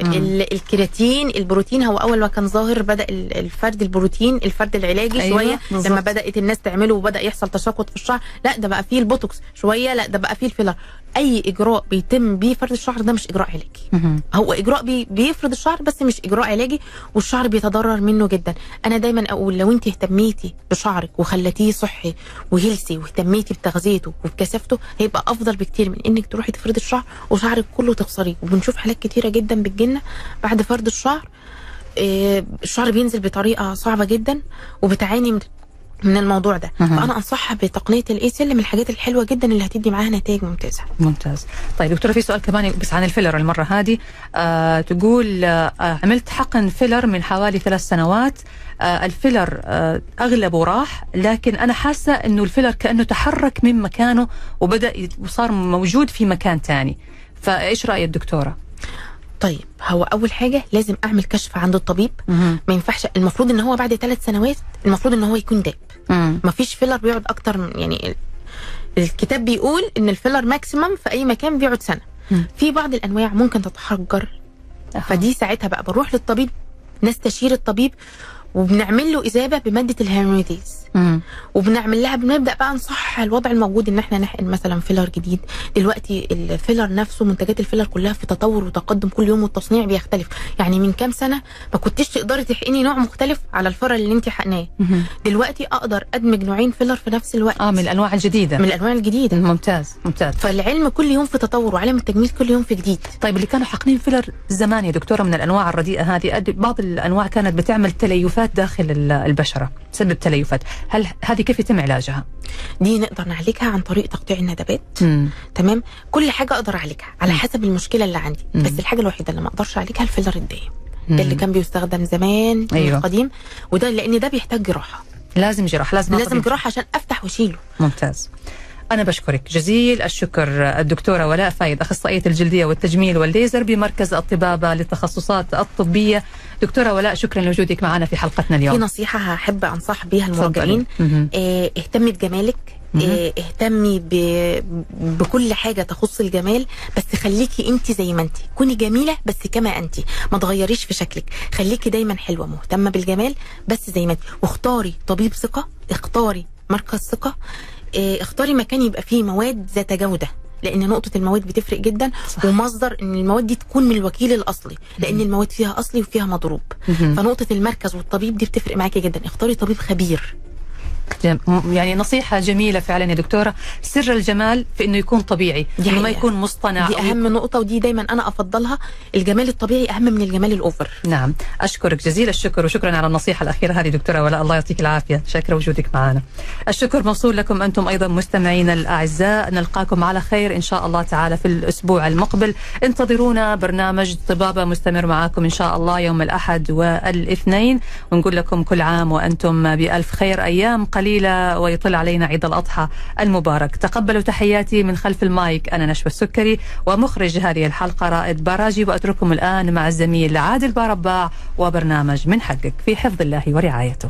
Speaker 3: الكرياتين البروتين هو أول ما كان ظاهر بدأ ال- الفرد البروتين الفرد العلاجي
Speaker 2: أيوة،
Speaker 3: شوية
Speaker 2: بالظبط.
Speaker 3: لما بدأت الناس تعمله وبدأ يحصل تساقط في الشعر لا ده بقى فيه البوتوكس شوية لا ده بقى فيه الفيلر. أي إجراء بيتم بيه فرد الشعر ده مش إجراء علاجي. هو إجراء بي بيفرد الشعر بس مش إجراء علاجي والشعر بيتضرر منه جدا. أنا دايما أقول لو انت اهتميتي بشعرك وخلتيه صحي وهيلسي واهتميتي بتغذيته وبكثافته هيبقى أفضل بكتير من إنك تروحي تفردي الشعر وشعرك كله تخسريه. وبنشوف حالات كتيرة جدا بتجيلنا بعد فرد الشعر آه، الشعر بينزل بطريقة صعبة جدا وبتعاني من من الموضوع ده.
Speaker 2: مهم.
Speaker 3: فأنا أنصحها بتقنية الايسل من الحاجات الحلوة جدا اللي هتدي معاها نتائج ممتازة.
Speaker 2: ممتاز. طيب دكتورة في سؤال كمان بس عن الفيلر المرة هذه. آه تقول آه عملت حقن فيلر من حوالي ثلاث سنوات. آه الفيلر آه اغلبه راح لكن أنا حاسة إنه الفيلر كأنه تحرك من مكانه وبدأ وصار موجود في مكان تاني. فإيش راي الدكتوره
Speaker 3: طيب هو أول حاجة لازم أعمل كشف عند الطبيب ما ينفعش المفروض إن هو بعد ثلاث سنوات المفروض إن هو يكون داب
Speaker 2: مم.
Speaker 3: ما فيش فيلر بيقعد أكتر من يعني ال- الكتاب بيقول إن الفيلر maximum في أي مكان بيقعد سنة
Speaker 2: مم.
Speaker 3: في بعض الأنواع ممكن تتحجر
Speaker 2: أها.
Speaker 3: فدي ساعتها بقى بروح للطبيب نستشير الطبيب وبنعمل له اذابه بمادة ال
Speaker 2: hyaluronidase.
Speaker 3: وبنعمل لها بنبدأ بقى نصحح الوضع الموجود إن إحنا نحقن مثلا فيلر جديد. دلوقتي الفيلر نفسه منتجات الفيلر كلها في تطور وتقدم كل يوم والتصنيع بيختلف. يعني من كام سنة ما كنتش تقدري تحقني نوع مختلف على الفيلر اللي انت حقناه. دلوقتي أقدر أدمج نوعين فيلر في نفس الوقت.
Speaker 2: آه من الأنواع الجديدة.
Speaker 3: من الأنواع الجديدة.
Speaker 2: ممتاز ممتاز.
Speaker 3: فالعلم كل يوم في تطور وعالم التجميل كل يوم في جديد.
Speaker 2: طيب اللي كانوا حاقنين فيلر زمان يا دكتورة من الأنواع الرديئة هذه بعض الأنواع كانت بتعمل تليفات داخل ال- البشرة تسبب تليفات هل هذه كيف يتم علاجها
Speaker 3: دي نقدر نعالجها عن طريق تقطيع الندبات
Speaker 2: مم.
Speaker 3: تمام كل حاجة أقدر أعالجها على حسب المشكلة اللي عندي
Speaker 2: مم.
Speaker 3: بس الحاجة الوحيدة اللي ما أقدرش أعالجها الفيلر الدايم
Speaker 2: مم.
Speaker 3: ده اللي كان بيستخدم زمان من
Speaker 2: أيوة.
Speaker 3: القديم وده لأن ده بيحتاج جراحة
Speaker 2: لازم جراح لازم
Speaker 3: لازم. جراحة عشان أفتح وأشيله
Speaker 2: ممتاز أنا بشكرك جزيل الشكر الدكتورة ولاء فايد أخصائية الجلدية والتجميل والليزر بمركز الطبابة للتخصصات الطبية. دكتورة ولاء شكرا لوجودك معنا في حلقتنا
Speaker 3: في
Speaker 2: اليوم
Speaker 3: نصيحة هحب أنصح بيها
Speaker 2: تفضلي.
Speaker 3: المراجعين. آه، اهتمي بجمالك. آه، اهتمي ب... بكل حاجة تخص الجمال بس خليكي انت زي ما انت. كوني جميلة بس كما انت. ما تغيريش في شكلك. خليكي دايما حلوة مهتمة بالجمال بس زي ما انت. واختاري طبيب ثقة اختاري مركز ثقة. اختاري مكان يبقى فيه مواد ذات جودة لأن نقطة المواد بتفرق جدا
Speaker 2: صح.
Speaker 3: ومصدر إن المواد دي تكون من الوكيل الأصلي لأن المواد فيها أصلي وفيها مضروب. فنقطة المركز والطبيب دي بتفرق معاكي جدا اختاري طبيب خبير
Speaker 2: يعني نصيحة جميلة فعلا يا دكتورة. سر الجمال في أنه يكون طبيعي
Speaker 3: دي
Speaker 2: أنه ما. يكون مصطنع
Speaker 3: دي
Speaker 2: أو
Speaker 3: أهم نقطة ودي دايما أنا أفضلها. الجمال الطبيعي أهم من الجمال الأوفر.
Speaker 2: نعم. أشكرك جزيل الشكر وشكرا على النصيحة الأخيرة هذه دكتورة ولا الله يعطيك العافية. شاكرة وجودك معنا. الشكر موصول لكم أنتم أيضا مستمعينا الأعزاء. نلقاكم على خير إن شاء الله تعالى في الأسبوع المقبل. انتظرونا برنامج طبابة مستمر معاكم إن شاء الله يوم الأحد والإثنين. ونقول لكم كل عام وأنتم بألف خير. أيام قليلة ويطل علينا عيد الأضحى المبارك. تقبلوا تحياتي من خلف المايك. أنا نشوى السكري ومخرج هذه الحلقة رائد باراجي وأترككم الآن مع الزميل عادل بارباع وبرنامج من حقك في حفظ الله ورعايته.